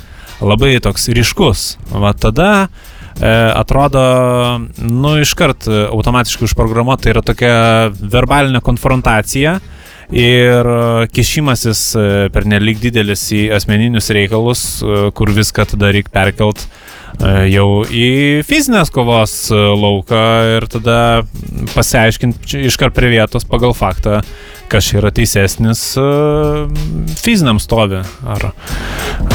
labai toks ryškus, va tada e, atrodo, nu, iškart automatiškai užprogramuota, tai yra tokia verbalinė konfrontacija ir kišimasis e, per nelik didelis į asmeninius reikalus, e, kur viską tada reikia perkelt E, jau į fizinės kovos e, lauką ir tada pasiaiškinti iškart prie vietos pagal faktą, kas yra teisesnis e, fiziniam stovi. Ar,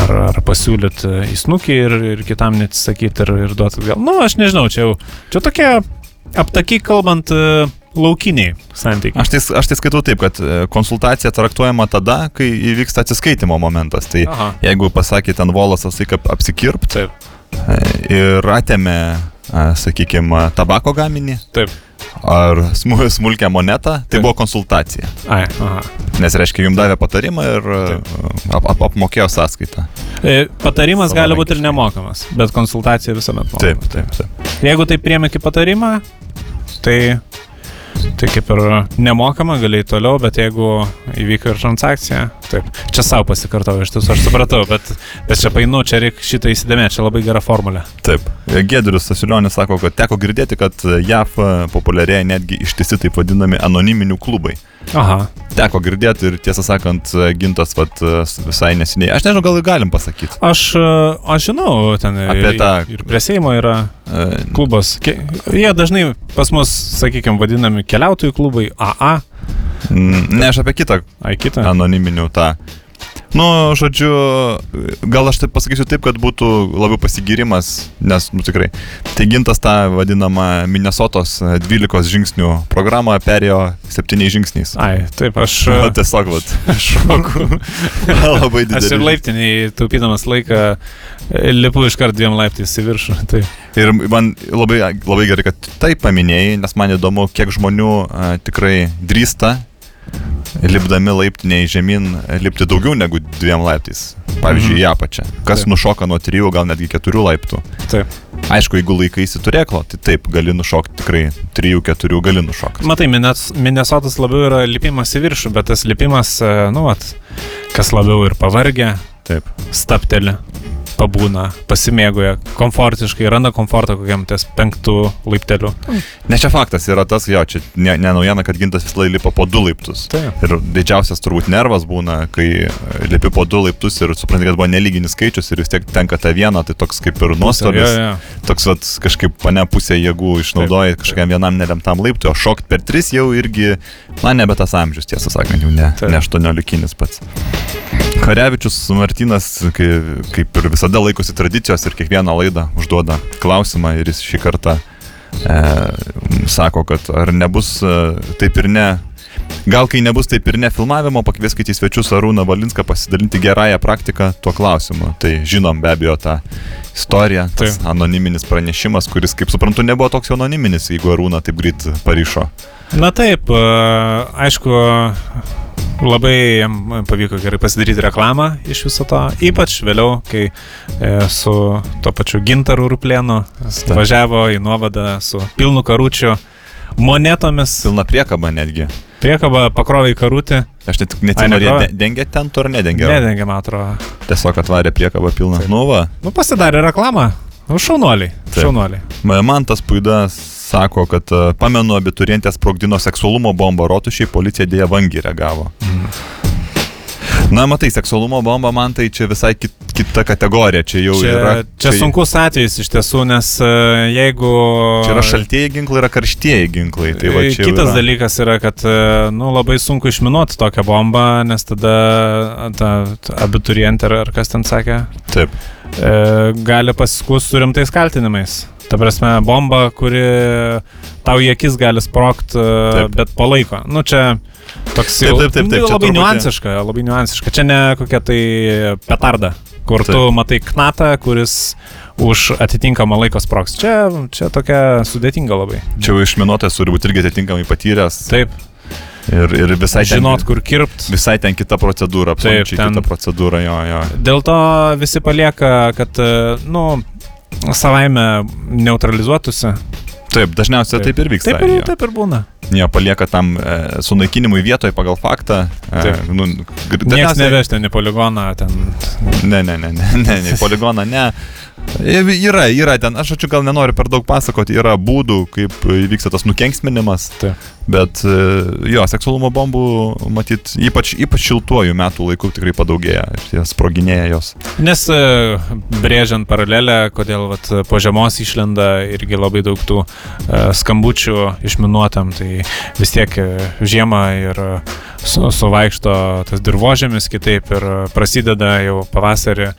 ar, ar pasiūlyti į snukį ir, ir kitam neatsisakyti ir, ir duoti atgal. Nu, aš nežinau, čia jau čia tokia aptakiai kalbant laukiniai santykiai. Aš tai, aš tai skaitau taip, kad konsultacija traktuojama tada, kai įvyksta atsiskaitimo momentas. Tai Aha. jeigu pasakė ten volasas, tai kaip apsikirpt, taip ir atėmė, sakykime, tabako gaminį. Taip. ar smu- smulkę monetą, tai Taip. buvo konsultacija. Ai, aha. Nes reiškia, jums davė patarimą ir ap, ap, apmokėjo sąskaitą. E, Patarimas gali būti ir nemokamas, bet konsultacija visuomet mokama. Taip, taip, taip. Jeigu tai priemi kaip patarimą, tai, tai kaip ir nemokama, gali toliau, bet jeigu įvyko ir transakcija, taip. Čia savo pasikartau, iš tiesų aš supratau, bet, bet čia painu, čia reikia šitą įsidėmėti, čia labai gera formulė. Taip. Gedrius Sasilionis sako, kad teko girdėti, kad JAF populiarėja netgi ištisi taip vadinami anoniminių klubai. Aha. Teko girdėti ir tiesą sakant, gintas vat, visai nesiniai. Aš nežinau, gal galim pasakyti. Aš, aš žinau, ten Apie ir, tą- ir prie Seimo yra E, klubas. Jie dažnai pas mus, sakykime, vadinami keliautojų klubai AA, Ne, aš apie kitą ai kitą. anoniminių tą. Nu, žodžiu, gal aš taip pasakysiu taip, kad būtų labiau pasigirimas, nes, nu tikrai, tai gintas tą vadinamą Minnesotos 12 žingsnių programą perėjo 7 žingsniais. Ai, taip, aš. <laughs> Na, tiesiog, vat, šoku. <laughs> Labai Aš ir didelis. laiptiniai, taupydamas laiką, lipu iš karto dviem laiptais į viršų. <laughs> Tai. Ir man labai, labai gerai, kad tai paminėjai, nes man įdomu, kiek žmonių a, tikrai drįsta, lipdami laiptiniai žemyn, lipti daugiau negu dviem laiptais. Pavyzdžiui, Mhm. į apačią. Kas Taip. nušoka nuo trijų, gal netgi keturių laiptų. Taip. Aišku, jeigu laikaisi turėklo, tai taip, gali nušokti tikrai trijų, keturių gali nušokti. Matai, Minnesotas labiau yra lipimas į viršų, bet tas lipimas, e, nu, vat, kas labiau ir pavargę, Taip. stapteli, pabūna, pasimėgoja, komfortiškai, randa komfortą kokiam ties penktų laipteliu. Ne čia faktas yra tas, jo, čia ne, ne naujiena, kad gintas vis laik lipa po du laiptus. Taip. Ir didžiausias turbūt nervas būna, kai lipi po du laiptus ir supranti, kad buvo nelyginis skaičius ir vis tiek tenka tą vieną, tai toks kaip ir nuostolis. Jo, jo. Toks vat, kažkaip pane pusė jėgų išnaudoji kažkokiam vienam nelemtam laiptui, o šokt per tris jau irgi, na, nebe tas amžius, tiesą sakant, jau ne, Taip. ne 18 pats. Karevičius Martinas, kai, kaip ir visada laikosi tradicijos ir kiekvieną laidą užduoda klausimą ir jis šį kartą e, sako, kad ar nebus e, taip ir ne. Gal kai nebus taip ir ne filmavimo, pakvieskite į svečius Arūną Valinską pasidalinti gerąją praktiką tuo klausimu. Tai žinom be abejo tą istoriją, tas Taip. anoniminis pranešimas, kuris, kaip suprantu, nebuvo toks anoniminis, jeigu Arūną taip greit paryšo. Na taip, e, aišku, labai jam pavyko gerai pasidaryti reklamą iš viso to, ypač vėliau, kai e, su to pačiu gintaru ruplėnu važiavo į nuovadą su pilnu karučiu monetomis, Pilna priekaba netgi. Priekaba pakrovė į karutį, Aš net neatsimenu, ar jie dengė ten tur nedengė. nedengė, man atrodo. Tiesiog atvarė priekabą pilną. Nu va, Nu, pasidarė reklamą. Nu, šaunuoliai. Taip. Šaunuoliai. man tas puidas sako, kad e, pamenu, abiturientės sprogdino seksualumo bombą rotušiai, policija dėja vangiai reagavo. Na, matai, seksualumo bomba man tai čia visai kit, kita kategorija. Čia jau Čia, yra. čia sunkus atvejis iš tiesų, nes e, jeigu... Čia yra šaltieji ginklai, yra karštieji ginklai. Tai va, čia Kitas yra. dalykas yra, kad e, nu, labai sunku išminuoti tokią bombą, nes tada ta, ta abiturientė ar, ar kas ten sakė, Taip. e, gali pasiskūsti su rimtais kaltinimais. Ta prasme, bomba, kuri tau į akis gali sprokti, Taip. bet palaiko. Nu, čia toks Taip, jau taip, taip, taip, nu, čia labai truputį- niuansiška, labai niuansiška. Čia ne kokia tai petarda, kur tu Taip. matai knatą, kuris už atitinkamą laiko sproks. Čia, čia tokia sudėtinga labai. Čia jau išminuotojas turi būti irgi atitinkamai patyręs. Taip, Ir, ir visai, žinot, ten, kur kirpt. visai ten kita procedūra, absoliučiai ten- kita procedūra, jo, jo. Dėl to visi palieka, kad, nu, savaime neutralizuotųsi. Taip, dažniausiai taip, Taip. ir vyksta. Taip ir, jo. taip ir būna. Jie palieka tam e, sunaikinimui vietoje pagal faktą. E, Taip. nu, gr- Niekas dažniausiai- nevežti į poligoną, ten Ne, ne, ne, ne, ne, ne, poligoną, ne. E, Yra, yra ten, aš čia gal nenoriu per daug pasakoti, yra būdų, kaip įvyksta tas nukenksminimas, Taip. bet e, jo, seksualumo bombų, matyt, ypač, ypač šiltuoju metų laiku tikrai padaugėja, jie sproginėja jos. Nes e, brėžiant paralelę, kodėl vat, po žiemos išlenda irgi labai daug tų skambučių išminuotam, tai vis tiek žiemą ir su, suvaikšto tas dirbožėmis kitaip ir prasideda jau pavasarį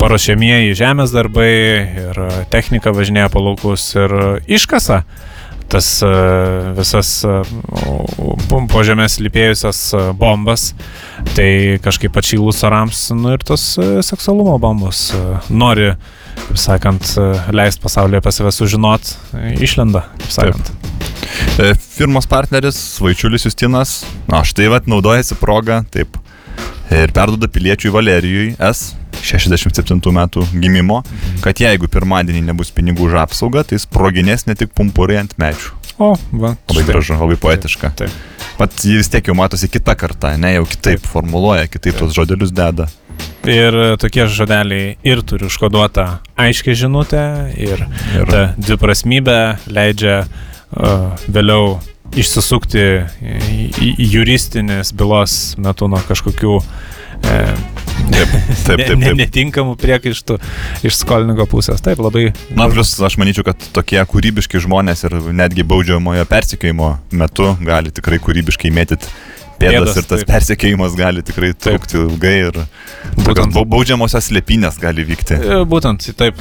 paruošiamieji žemės darbai ir e, technika važinėja po laukus ir iškasa tas e, visas e, po- po žemės lypėjusias e, bombas, tai kažkaip atšylus orams, nu ir tos seksualumo bombos nori, kaip sakant, leisti pasaulyje apie save sužinot, išlenda, kaip sakant. E, firmos partneris Vaičiulis Justinas, na štai vad naudojasi progą, taip, ir perduoda piliečiui Valerijui S. 67 metų gimimo, kad jeigu pirmadienį nebus pinigų už apsaugą, tai sproginės ne tik pumpurai ant medžių. O, va. Labai gražu, labai poetiška. Taip. taip. Mat, jis vis tiek jau matosi kitą kartą, ne, jau kitaip taip. formuluoja, kitaip taip. tos žodelius deda. Ir tokie žodeliai ir turi užkoduotą aiškę žinutę, ir, ir. ta dviprasmybė leidžia uh, vėliau išsisukti juristinės bylos metu nuo kažkokių e, Taip, taip, taip. Ne, netinkamų priekaištų iš skolininko pusės. Taip, labai. Na, plus aš manyčiau, kad tokie kūrybiški žmonės ir netgi baudžiamojo persikėjimo metu gali tikrai kūrybiškai mėtyti pėdas, pėdas ir tas taip. persekėjimas gali tikrai trukti ilgai ir būtent baudžiamosios slėpinės gali vykti. E, būtent, taip.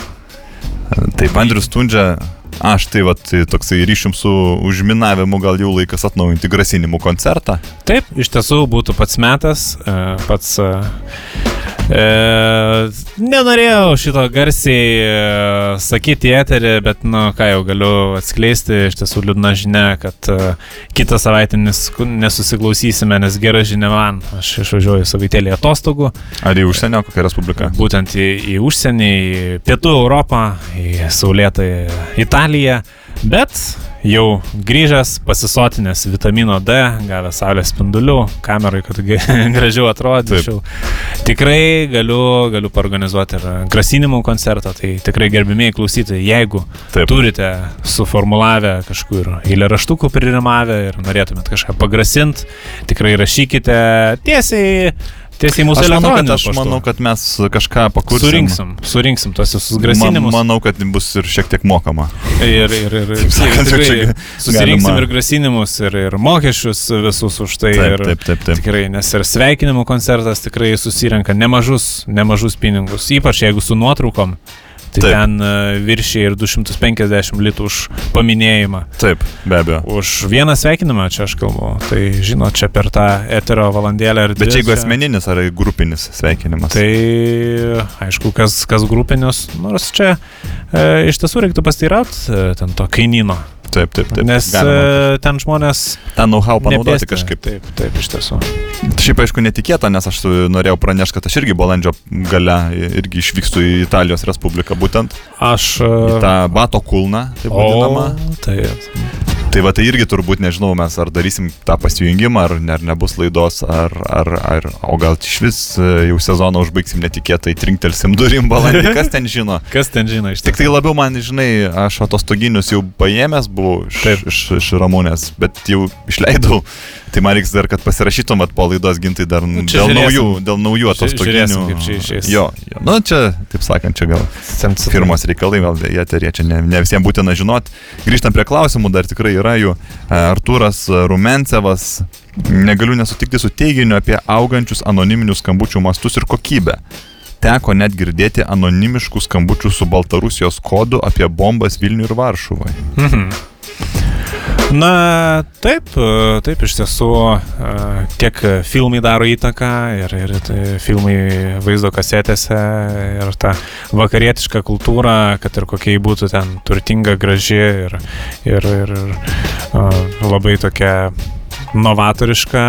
Taip, Andrius Tundžia Aš tai va, tai toksai ryšium su užminavimu gal jau laikas atnaujinti grasinimų koncertą. Taip, iš tiesų būtų pats metas, e, pats E, nenorėjau šito garsiai e, sakyti eterį, bet, nu, ką jau galiu atskleisti, iš tiesų liūdna žinia, kad e, kitą savaitę nes, nesusiklausysime, nes gera žinia man, aš išvažiuoju savaitėlį atostogų. Ar į užsienio, kokią respubliką? Būtent į, į užsienį, į Pietų Europą, į Saulėtą Italiją, bet jau grįžęs, pasisotinęs vitamino D, gavęs saulės spindulių, kamerai, kad <laughs> gražiau atrodyčiau. Tikrai galiu, galiu organizuoti ir grasinimų koncertą, tai tikrai gerbimieji klausytojai, jeigu Taip. turite suformulavę kažkur eilė raštukų pririmavę ir norėtumėt kažką pagrasinti, tikrai rašykite tiesiai Tiesiai mūsų aš manau, kad, aš paštu. manau, kad mes kažką pakursim. Surinksim, surinksim tos visus grasinimus. Man, manau, kad bus ir šiek tiek mokama. Ir, ir, ir, ir sakant, tikrai, susirinksim galima... ir grasinimus, ir, ir mokesčius visus už tai. Taip, taip, taip, taip. Tikrai, nes ir sveikinimų koncertas tikrai susirenka nemažus, nemažus pinigus, ypač jeigu su nuotraukom. Tai Taip. ten e, viršiai ir 250 litų už paminėjimą. Taip, be abejo. Už vieną sveikinimą čia aš kalbu. Tai žinot, čia per tą eterio valandėlę ir. Bet čia jeigu asmeninis ar grupinis sveikinimas? Tai aišku, kas, kas grupinis, nors čia e, iš tiesų reiktų pasteirauti e, ten to kainino. Taip, taip, taip. Nes galima. ten žmonės. Ten know-how panaudoti nepėstė. kažkaip. Taip, taip, iš tiesų. Šiaip aišku netikėta, nes aš norėjau pranešti, kad aš irgi balandžio gale irgi išvykstu į Italijos Respubliką būtent. Aš. Į tą Bato kulną, taip vadinamą. Taip. Tai va tai irgi turbūt nežinau, mes ar darysim tą pasijungimą, ar, ar nebus laidos, ar, ar, ar, o gal iš vis e, jau sezoną užbaigsim netikėtai, trinktelsim durim balandį, <laughs> kas ten žino. kas ten žino iš tikrųjų. Tik tai labiau man, žinai, aš atostoginius jau paėmęs buvau iš, iš, iš Ramūnės, bet jau išleidau. Tai man reiks dar, kad pasirašytum at po laidos gintai dar nu, dėl, naujų, dėl naujų atostoginių. Kaip čia išės. Jo, jo. Nu, čia, taip sakant, čia gal firmos reikalai, gal jie terė, čia ne, ne visiems būtina žinot. Grįžtam prie klausimų, dar tikrai yra jų. Artūras Rumencevas, negaliu nesutikti su teiginiu apie augančius anoniminius skambučių mastus ir kokybę. Teko net girdėti anonimiškų skambučių su Baltarusijos kodu apie bombas Vilniui ir Varšuvai. Mhm. Na, taip, taip iš tiesų tiek filmai daro įtaką ir, ir tai filmai vaizdo kasetėse ir ta vakarietiška kultūra, kad ir kokia jį būtų ten turtinga, graži ir, ir, ir, ir labai tokia novatoriška,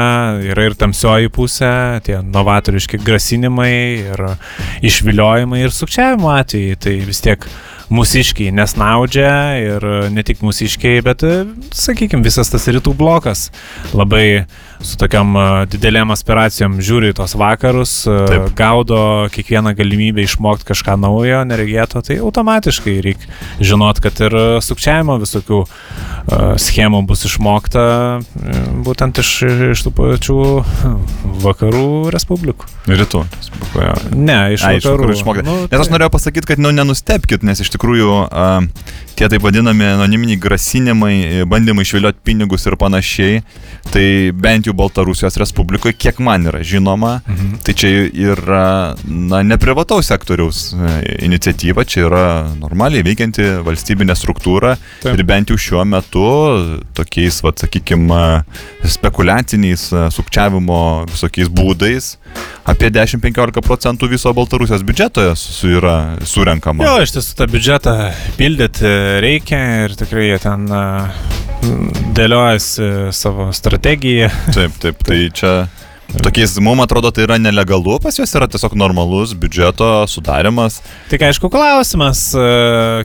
yra ir tamsioji pusė, tie novatoriški grasinimai ir išviliojimai ir sukčiavimo atvejai, tai vis tiek uh, mūsiškiai nesnaudžia ir ne tik mūsiškiai, bet, sakykime, visas tas rytų blokas labai su tokiam didelėm aspiracijom žiūri į tos vakarus, Taip. gaudo kiekvieną galimybę išmokti kažką naujo, neregėto, tai automatiškai reikia žinot, kad ir sukčiavimo visokių schemų bus išmokta e, būtent iš, iš tų pačių vakarų respublikų. Rytų. Ne, iš A, vakarų. Iš vakarų nu, nes aš tai... norėjau pasakyti, kad nu, nenustepkit, nes iš tikrųjų uh, tie taip vadinami anoniminiai grasinimai, bandymai išvilioti pinigus ir panašiai, tai bent jau Baltarusijos Respublikoje, kiek man yra žinoma, mhm. tai čia yra na, ne privataus sektoriaus e, iniciatyva, čia yra normaliai veikianti valstybinė struktūra taip. ir bent jau šiuo metu tokiais, va, sakykime, spekuliaciniais e, sukčiavimo visokiais būdais apie 10-15 procentų viso Baltarusijos biudžeto yra surenkama. Jo, iš tiesų tą biudžetą pildyti reikia ir tikrai jie ten dėliojasi savo strategiją. Taip, taip, tai čia Tokiais, mums atrodo, tai yra nelegalu, pas juos yra tiesiog normalus biudžeto sudarimas. Tik aišku, klausimas, e,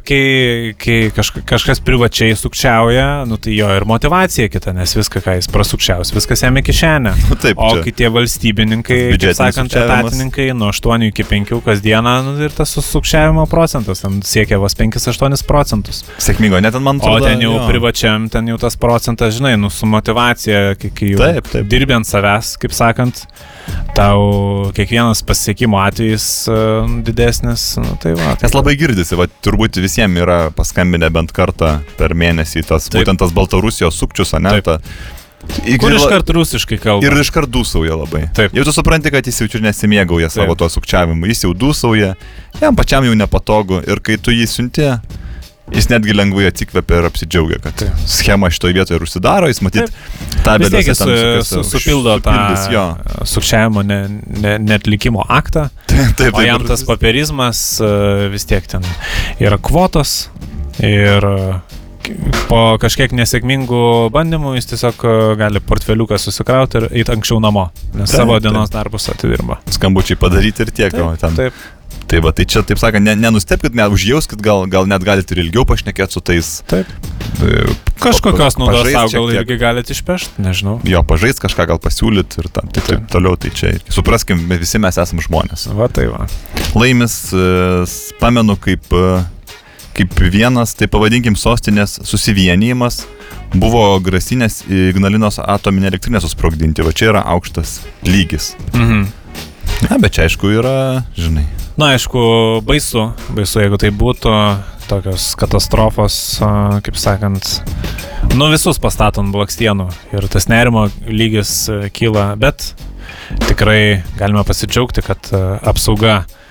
kai, kai kažka, kažkas privačiai sukčiauja, nu, tai jo ir motivacija kita, nes viską, ką jis prasukčiaus, viskas jam į kišenę. <laughs> Nu, taip, o kai tie valstybininkai, kaip sakant, etatininkai nuo 8 iki 5 kasdieną nu, ir tas sukčiavimo procentas ten siekia vos 5-8 procentus. Sėkmingo, net man atrodo. O ten jau jo. privačiam, ten jau tas procentas, žinai, nu, su motivacija, kai, kai jau taip, taip. dirbi ant savęs, kaip sakant, sakant, tau kiekvienas pasiekimo atvejis uh, didesnis. Nu, tai va, tai Nes labai girdisi, va, turbūt visiems yra paskambinę bent kartą per mėnesį tas, Taip. būtent tas Baltarusijos sukčius, ne? Ta, Ir Kur iškart rusiškai kalba. Ir iškart dūsauja labai. Taip. Jau tu supranti, kad jis jau čia nesimėgauja savo to sukčiavimu. Jis jau dūsauja, jam pačiam jau nepatogu. Ir kai tu jį siunti, Jis netgi lengvai atsikvėpė ir apsidžiaugia, kad Taip. schema šitoje vietoje ir užsidaro, jis matyt tą bėdą. Jis su, su, supildo tą sukčiavimo ne, ne, netlikimo aktą. <laughs> Taip, taip, o jam tas papierizmas e, vis tiek ten yra kvotos ir e, po kažkiek nesėkmingų bandymų jis tiesiog e, gali portfeliuką susikrauti ir eiti anksčiau namo, nes taip, savo dienos taip. darbus atidirba. Skambučiai padaryti ir tiek. Taip, ten. taip. Tai va, tai čia, taip sakant, ne, nenustepkit, net užjauskit, gal, gal net galite ir ilgiau pašnekėti su tais. Taip. E, Kažkokios naudos savo gal irgi galite išpešti, nežinau. Jo, pažaist kažką gal pasiūlyti ir tam, taip, taip toliau, tai čia, supraskim, visi mes esame žmonės. Va tai va. Laimis, e, pamenu, kaip, e, kaip vienas, tai pavadinkim, sostinės susivienijimas buvo grasinės Ignalinos atominė elektrinė susprogdinti, va čia yra aukštas lygis. Mhm. Na, bet čia aišku yra, žinai. Na, aišku, baisu, baisu, jeigu tai būtų tokios katastrofos, kaip sakant, nu visus pastatom blakstienų ir tas nerimo lygis kyla, bet tikrai galime pasidžiaugti, kad apsauga E,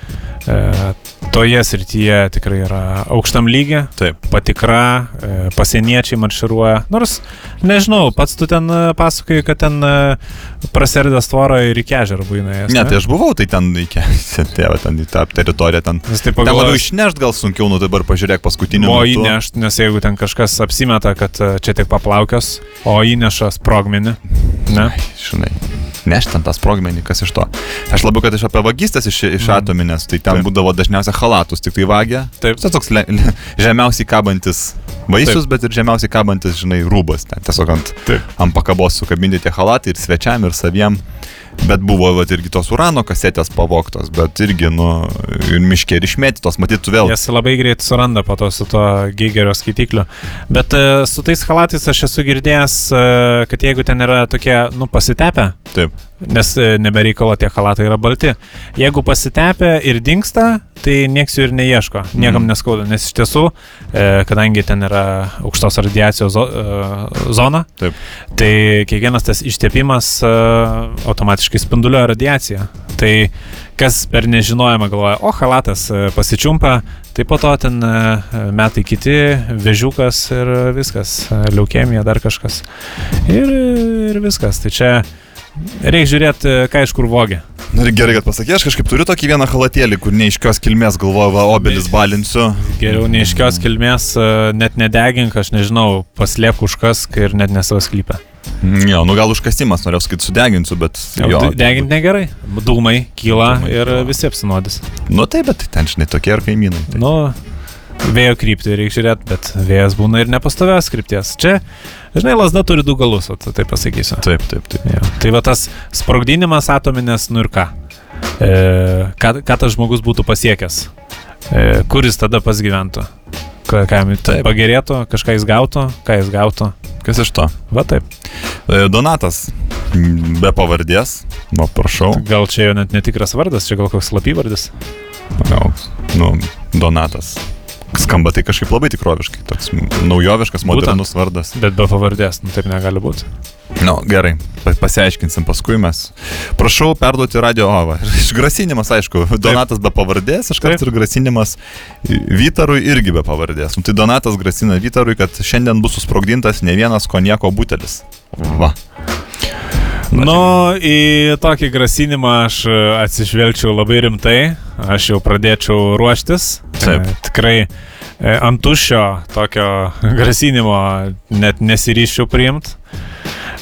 toje srityje tikrai yra aukštam lygiai. Taip. Patikra, e, pasieniečiai marširuoja. Nors, nežinau, pats tu ten e, pasakai, kad ten praserdęs tvorą ir į kežerą būna. Ne, tai aš buvau, tai ten į <laughs> tėvą, ten į tą teritoriją. Ten, tai pagalvoju, ten labiau išnešt gal sunkiau, nu dabar pažiūrėk paskutiniu metu. O įnešt, nes jeigu ten kažkas apsimeta, kad čia tik paplaukios, o įneša sprogmenį. Ne? Ai, žinai nešti ant tą sprogmenį, kas iš to. Aš labiau, kad iš apie vagystės iš, iš mm. atominės, tai ten Taip. būdavo dažniausiai halatus, tik tai vagė. Taip. Tai toks le, le, žemiausiai kabantis vaisius, bet ir žemiausiai kabantis, žinai, rūbas. Ten tiesiog ant, Taip. ant pakabos sukabinti tie halatai ir svečiam, ir saviem. Bet buvo vat, irgi tos urano kasetės pavoktos, bet irgi, nu, ir miškė ir išmėtytos, matytų vėl. Jas labai greit suranda po to su to Geigerio skaitikliu. Bet uh, su tais halatais aš esu girdėjęs, uh, kad jeigu ten yra tokie, nu, pasitepę. Taip nes e, nebereikalo tie halatai yra balti. Jeigu pasitepia ir dinksta, tai nieks jų ir neieško, niekam mm. neskauda, nes iš tiesų, e, kadangi ten yra aukštos radiacijos e, zona, Taip. tai kiekvienas tas ištepimas e, automatiškai spinduliuoja radiaciją. Tai kas per nežinojimą galvoja, o halatas pasičiumpa, tai po to ten metai kiti, vežiukas ir viskas, leukemija, dar kažkas. Ir, ir viskas. Tai čia Reikia žiūrėti, e, ką iš kur vogė. Na ir gerai, kad pasakė, aš kažkaip turiu tokį vieną halatėlį, kur neiškios kilmės galvoju, va, obelis balinsiu. Geriau neiškios kilmės, e, net nedegink, aš nežinau, paslėp užkask ir net nesavas klypę. Mm, jo, nu gal užkasimas, norėjau sakyti, sudeginsiu, bet... Jo, Deginti negerai, dūmai kyla dūmai, ir jo. visi apsinodys. Nu taip, bet ten žinai tokie ir kaimynai. Tai. Nu, vėjo kryptį reikia žiūrėti, bet vėjas būna ir nepastovios krypties. Čia, žinai, lasda turi du galus, o tai pasakysiu. Taip, taip, taip. Ja. Tai va tas sprogdinimas atominės, nu ir ką? E, ką, ką tas žmogus būtų pasiekęs? E, kuris tada pas gyventų? Ką, ką jam pagerėtų, kažką jis gautų, ką jis gautų? Kas iš to? Va taip. E, Donatas, be pavardės, nu prašau. Gal čia jau net netikras vardas, čia gal koks slapyvardis? Gal, nu, Donatas skamba tai kažkaip labai tikroviškai, toks naujoviškas, modernus Būtent, vardas. Bet be pavardės, nu taip negali būti. Na, nu, gerai, pasiaiškinsim paskui mes. Prašau perduoti radio ovą. <laughs> Išgrasinimas, aišku, Donatas be pavardės, aš kartu ir grasinimas Vytarui irgi be pavardės. Nu, tai Donatas grasina Vytarui, kad šiandien bus susprogdintas ne vienas konieko butelis. Va. Nu, į tokį grasinimą aš atsižvelgčiau labai rimtai, aš jau pradėčiau ruoštis. Taip. E, tikrai ant tuščio tokio <laughs> grasinimo net nesiryščiau priimti.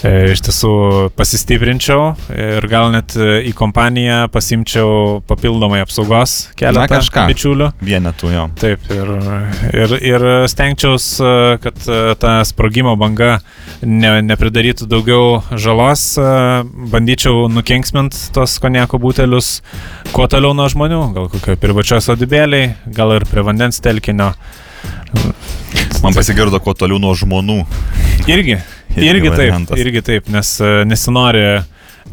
E, iš tiesų pasistiprinčiau ir gal net e, į kompaniją pasimčiau papildomai apsaugos keletą Na, kažką. bičiulių. Vienetų jo. Taip, ir, ir, ir stengčiaus, e, kad ta sprogimo banga ne, nepridarytų daugiau žalos, bandyčiau nukenksmint tos konjako butelius kuo toliau nuo žmonių, gal kokio privačios sodybėliai, gal ir prie vandens telkinio. Man pasigirdo kuo toliau nuo žmonių. Irgi. Irgi taip, irgi taip, nes e, nesinori,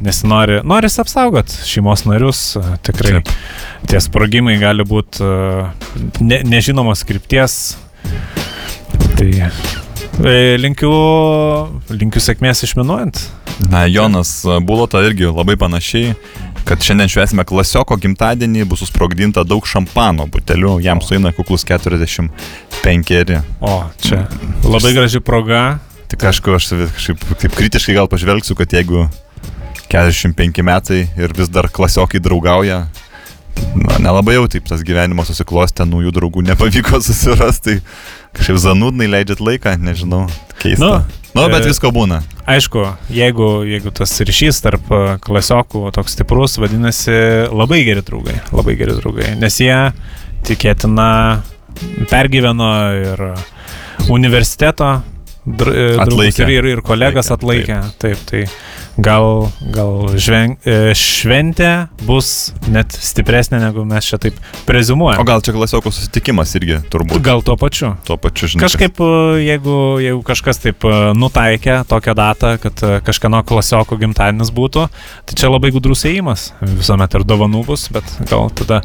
nesinori, noris apsaugot šeimos narius, e, tikrai taip. tie sprogimai gali būti e, ne, nežinomos krypties. Tai linkiu, linkiu sėkmės išminuojant. Na, Jonas Bulota irgi labai panašiai kad šiandien švesime klasioko gimtadienį, bus susprogdinta daug šampano butelių, jam suina kuklus 45. O, čia labai graži proga, Tik aišku, aš kažkaip taip kritiškai gal pažvelgsiu, kad jeigu 45 metai ir vis dar klasiokai draugauja, na, nelabai jau taip tas gyvenimas susiklostė, naujų draugų nepavyko <laughs> susirasti, tai kažkaip zanudnai leidžiat laiką, nežinau, keista. Nu, nu bet e, visko būna. Aišku, jeigu, jeigu tas ryšys tarp e, klasiokų toks stiprus, vadinasi labai geri draugai, labai geri draugai, nes jie tikėtina pergyveno ir universiteto atlaikė. Ir, ir, kolegas atlaikė. Taip, taip tai gal, gal žven, e, šventė bus net stipresnė, negu mes čia taip prezumuojame. O gal čia klasiokų susitikimas irgi turbūt? Gal tuo pačiu. Tuo pačiu, žinai. Kažkaip, e, jeigu, jeigu kažkas taip nutaikė tokią datą, kad kažkieno klasiokų gimtadienis būtų, tai čia labai gudrus įėjimas. Visuomet ir dovanų bus, bet gal tada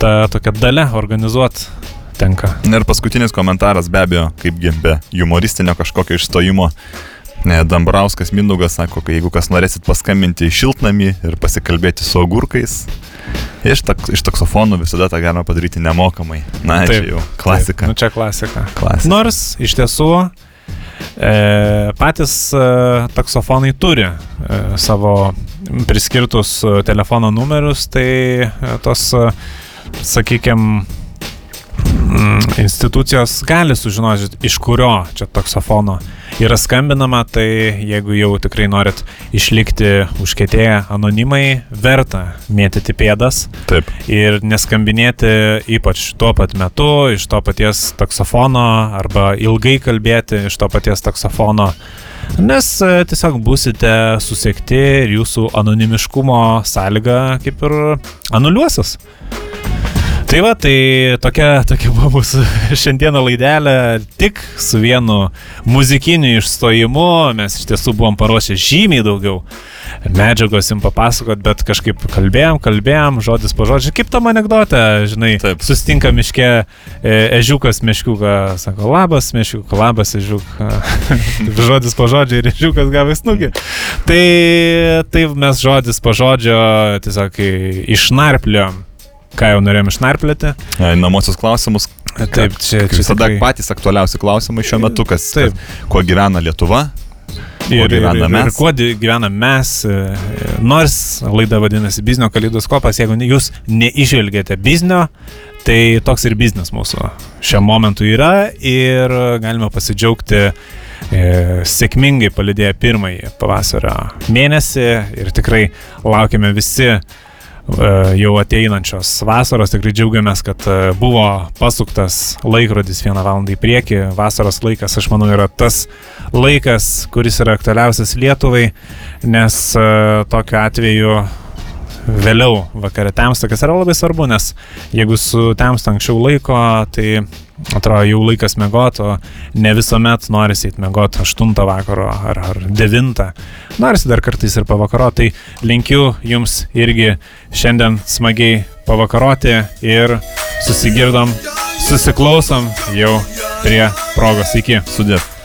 ta tokia dalė organizuoti tenka. Ir paskutinis komentaras be abejo, kaipgi be humoristinio kažkokio išstojimo. Dambrauskas Mindugas sako, kad jeigu kas norėsit paskambinti į šiltnamį ir pasikalbėti su agurkais, iš, tak, iš taksofonų visada tą galima padaryti nemokamai. Na, taip, čia jau klasika. Taip, nu čia klasika. klasika. Nors iš tiesų e, patys e, taksofonai turi e, savo priskirtus e, telefono numerius, tai e, tos, e, sakykime, institucijos gali sužinoti, iš kurio čia taksofono yra skambinama, tai jeigu jau tikrai norit išlikti užkėtėję anonimai, verta mėtyti pėdas Taip. ir neskambinėti ypač tuo pat metu iš to paties taksofono arba ilgai kalbėti iš to paties taksofono. Nes e, tiesiog busite susiekti ir jūsų anonimiškumo sąlyga kaip ir anuliuosis. Tai va, tai tokia, tokia buvo mūsų <laughs> šiandieną laidelė, tik su vienu muzikiniu išstojimu, mes iš tiesų buvom paruošę žymiai daugiau medžiagos jums papasakot, bet kažkaip kalbėjom, kalbėjom, žodis po žodžio, kaip tam anegdote, žinai, Taip. sustinka miške e, ežiukas meškiuką, sako, labas meškiukas, labas ežiukas, <laughs> žodis po žodžio ir ežiukas gavo snukį. Tai taip mes žodis po žodžio tiesiog išnarpliom ką jau norėjom išnarplėti. Namosios klausimus. Taip, čia, čia visada tikrai... patys aktualiausi klausimai šiuo metu, kas, Taip. Kas, kuo gyvena Lietuva. Ir, ir, ir, ir kuo gyvename mes, e, nors laida vadinasi Biznio kaleidoskopas, jeigu jūs neižvelgėte biznio, tai toks ir biznis mūsų šiam momentui yra ir galime pasidžiaugti e, sėkmingai palidėję pirmąjį pavasario mėnesį ir tikrai laukiame visi jau ateinančios vasaros. Tikrai džiaugiamės, kad e, buvo pasuktas laikrodis vieną valandą į priekį. Vasaros laikas, aš manau, yra tas laikas, kuris yra aktualiausias Lietuvai, nes e, tokiu atveju vėliau vakare temsta, kas yra labai svarbu, nes jeigu su temsta anksčiau laiko, tai atrodo jau laikas mėgoti, o ne visuomet norisi eiti mėgoti 8 vakaro ar, ar 9. Norisi dar kartais ir pavakaro, tai linkiu jums irgi šiandien smagiai pavakaroti ir susigirdom, susiklausom jau prie progos. Iki. Sudėt.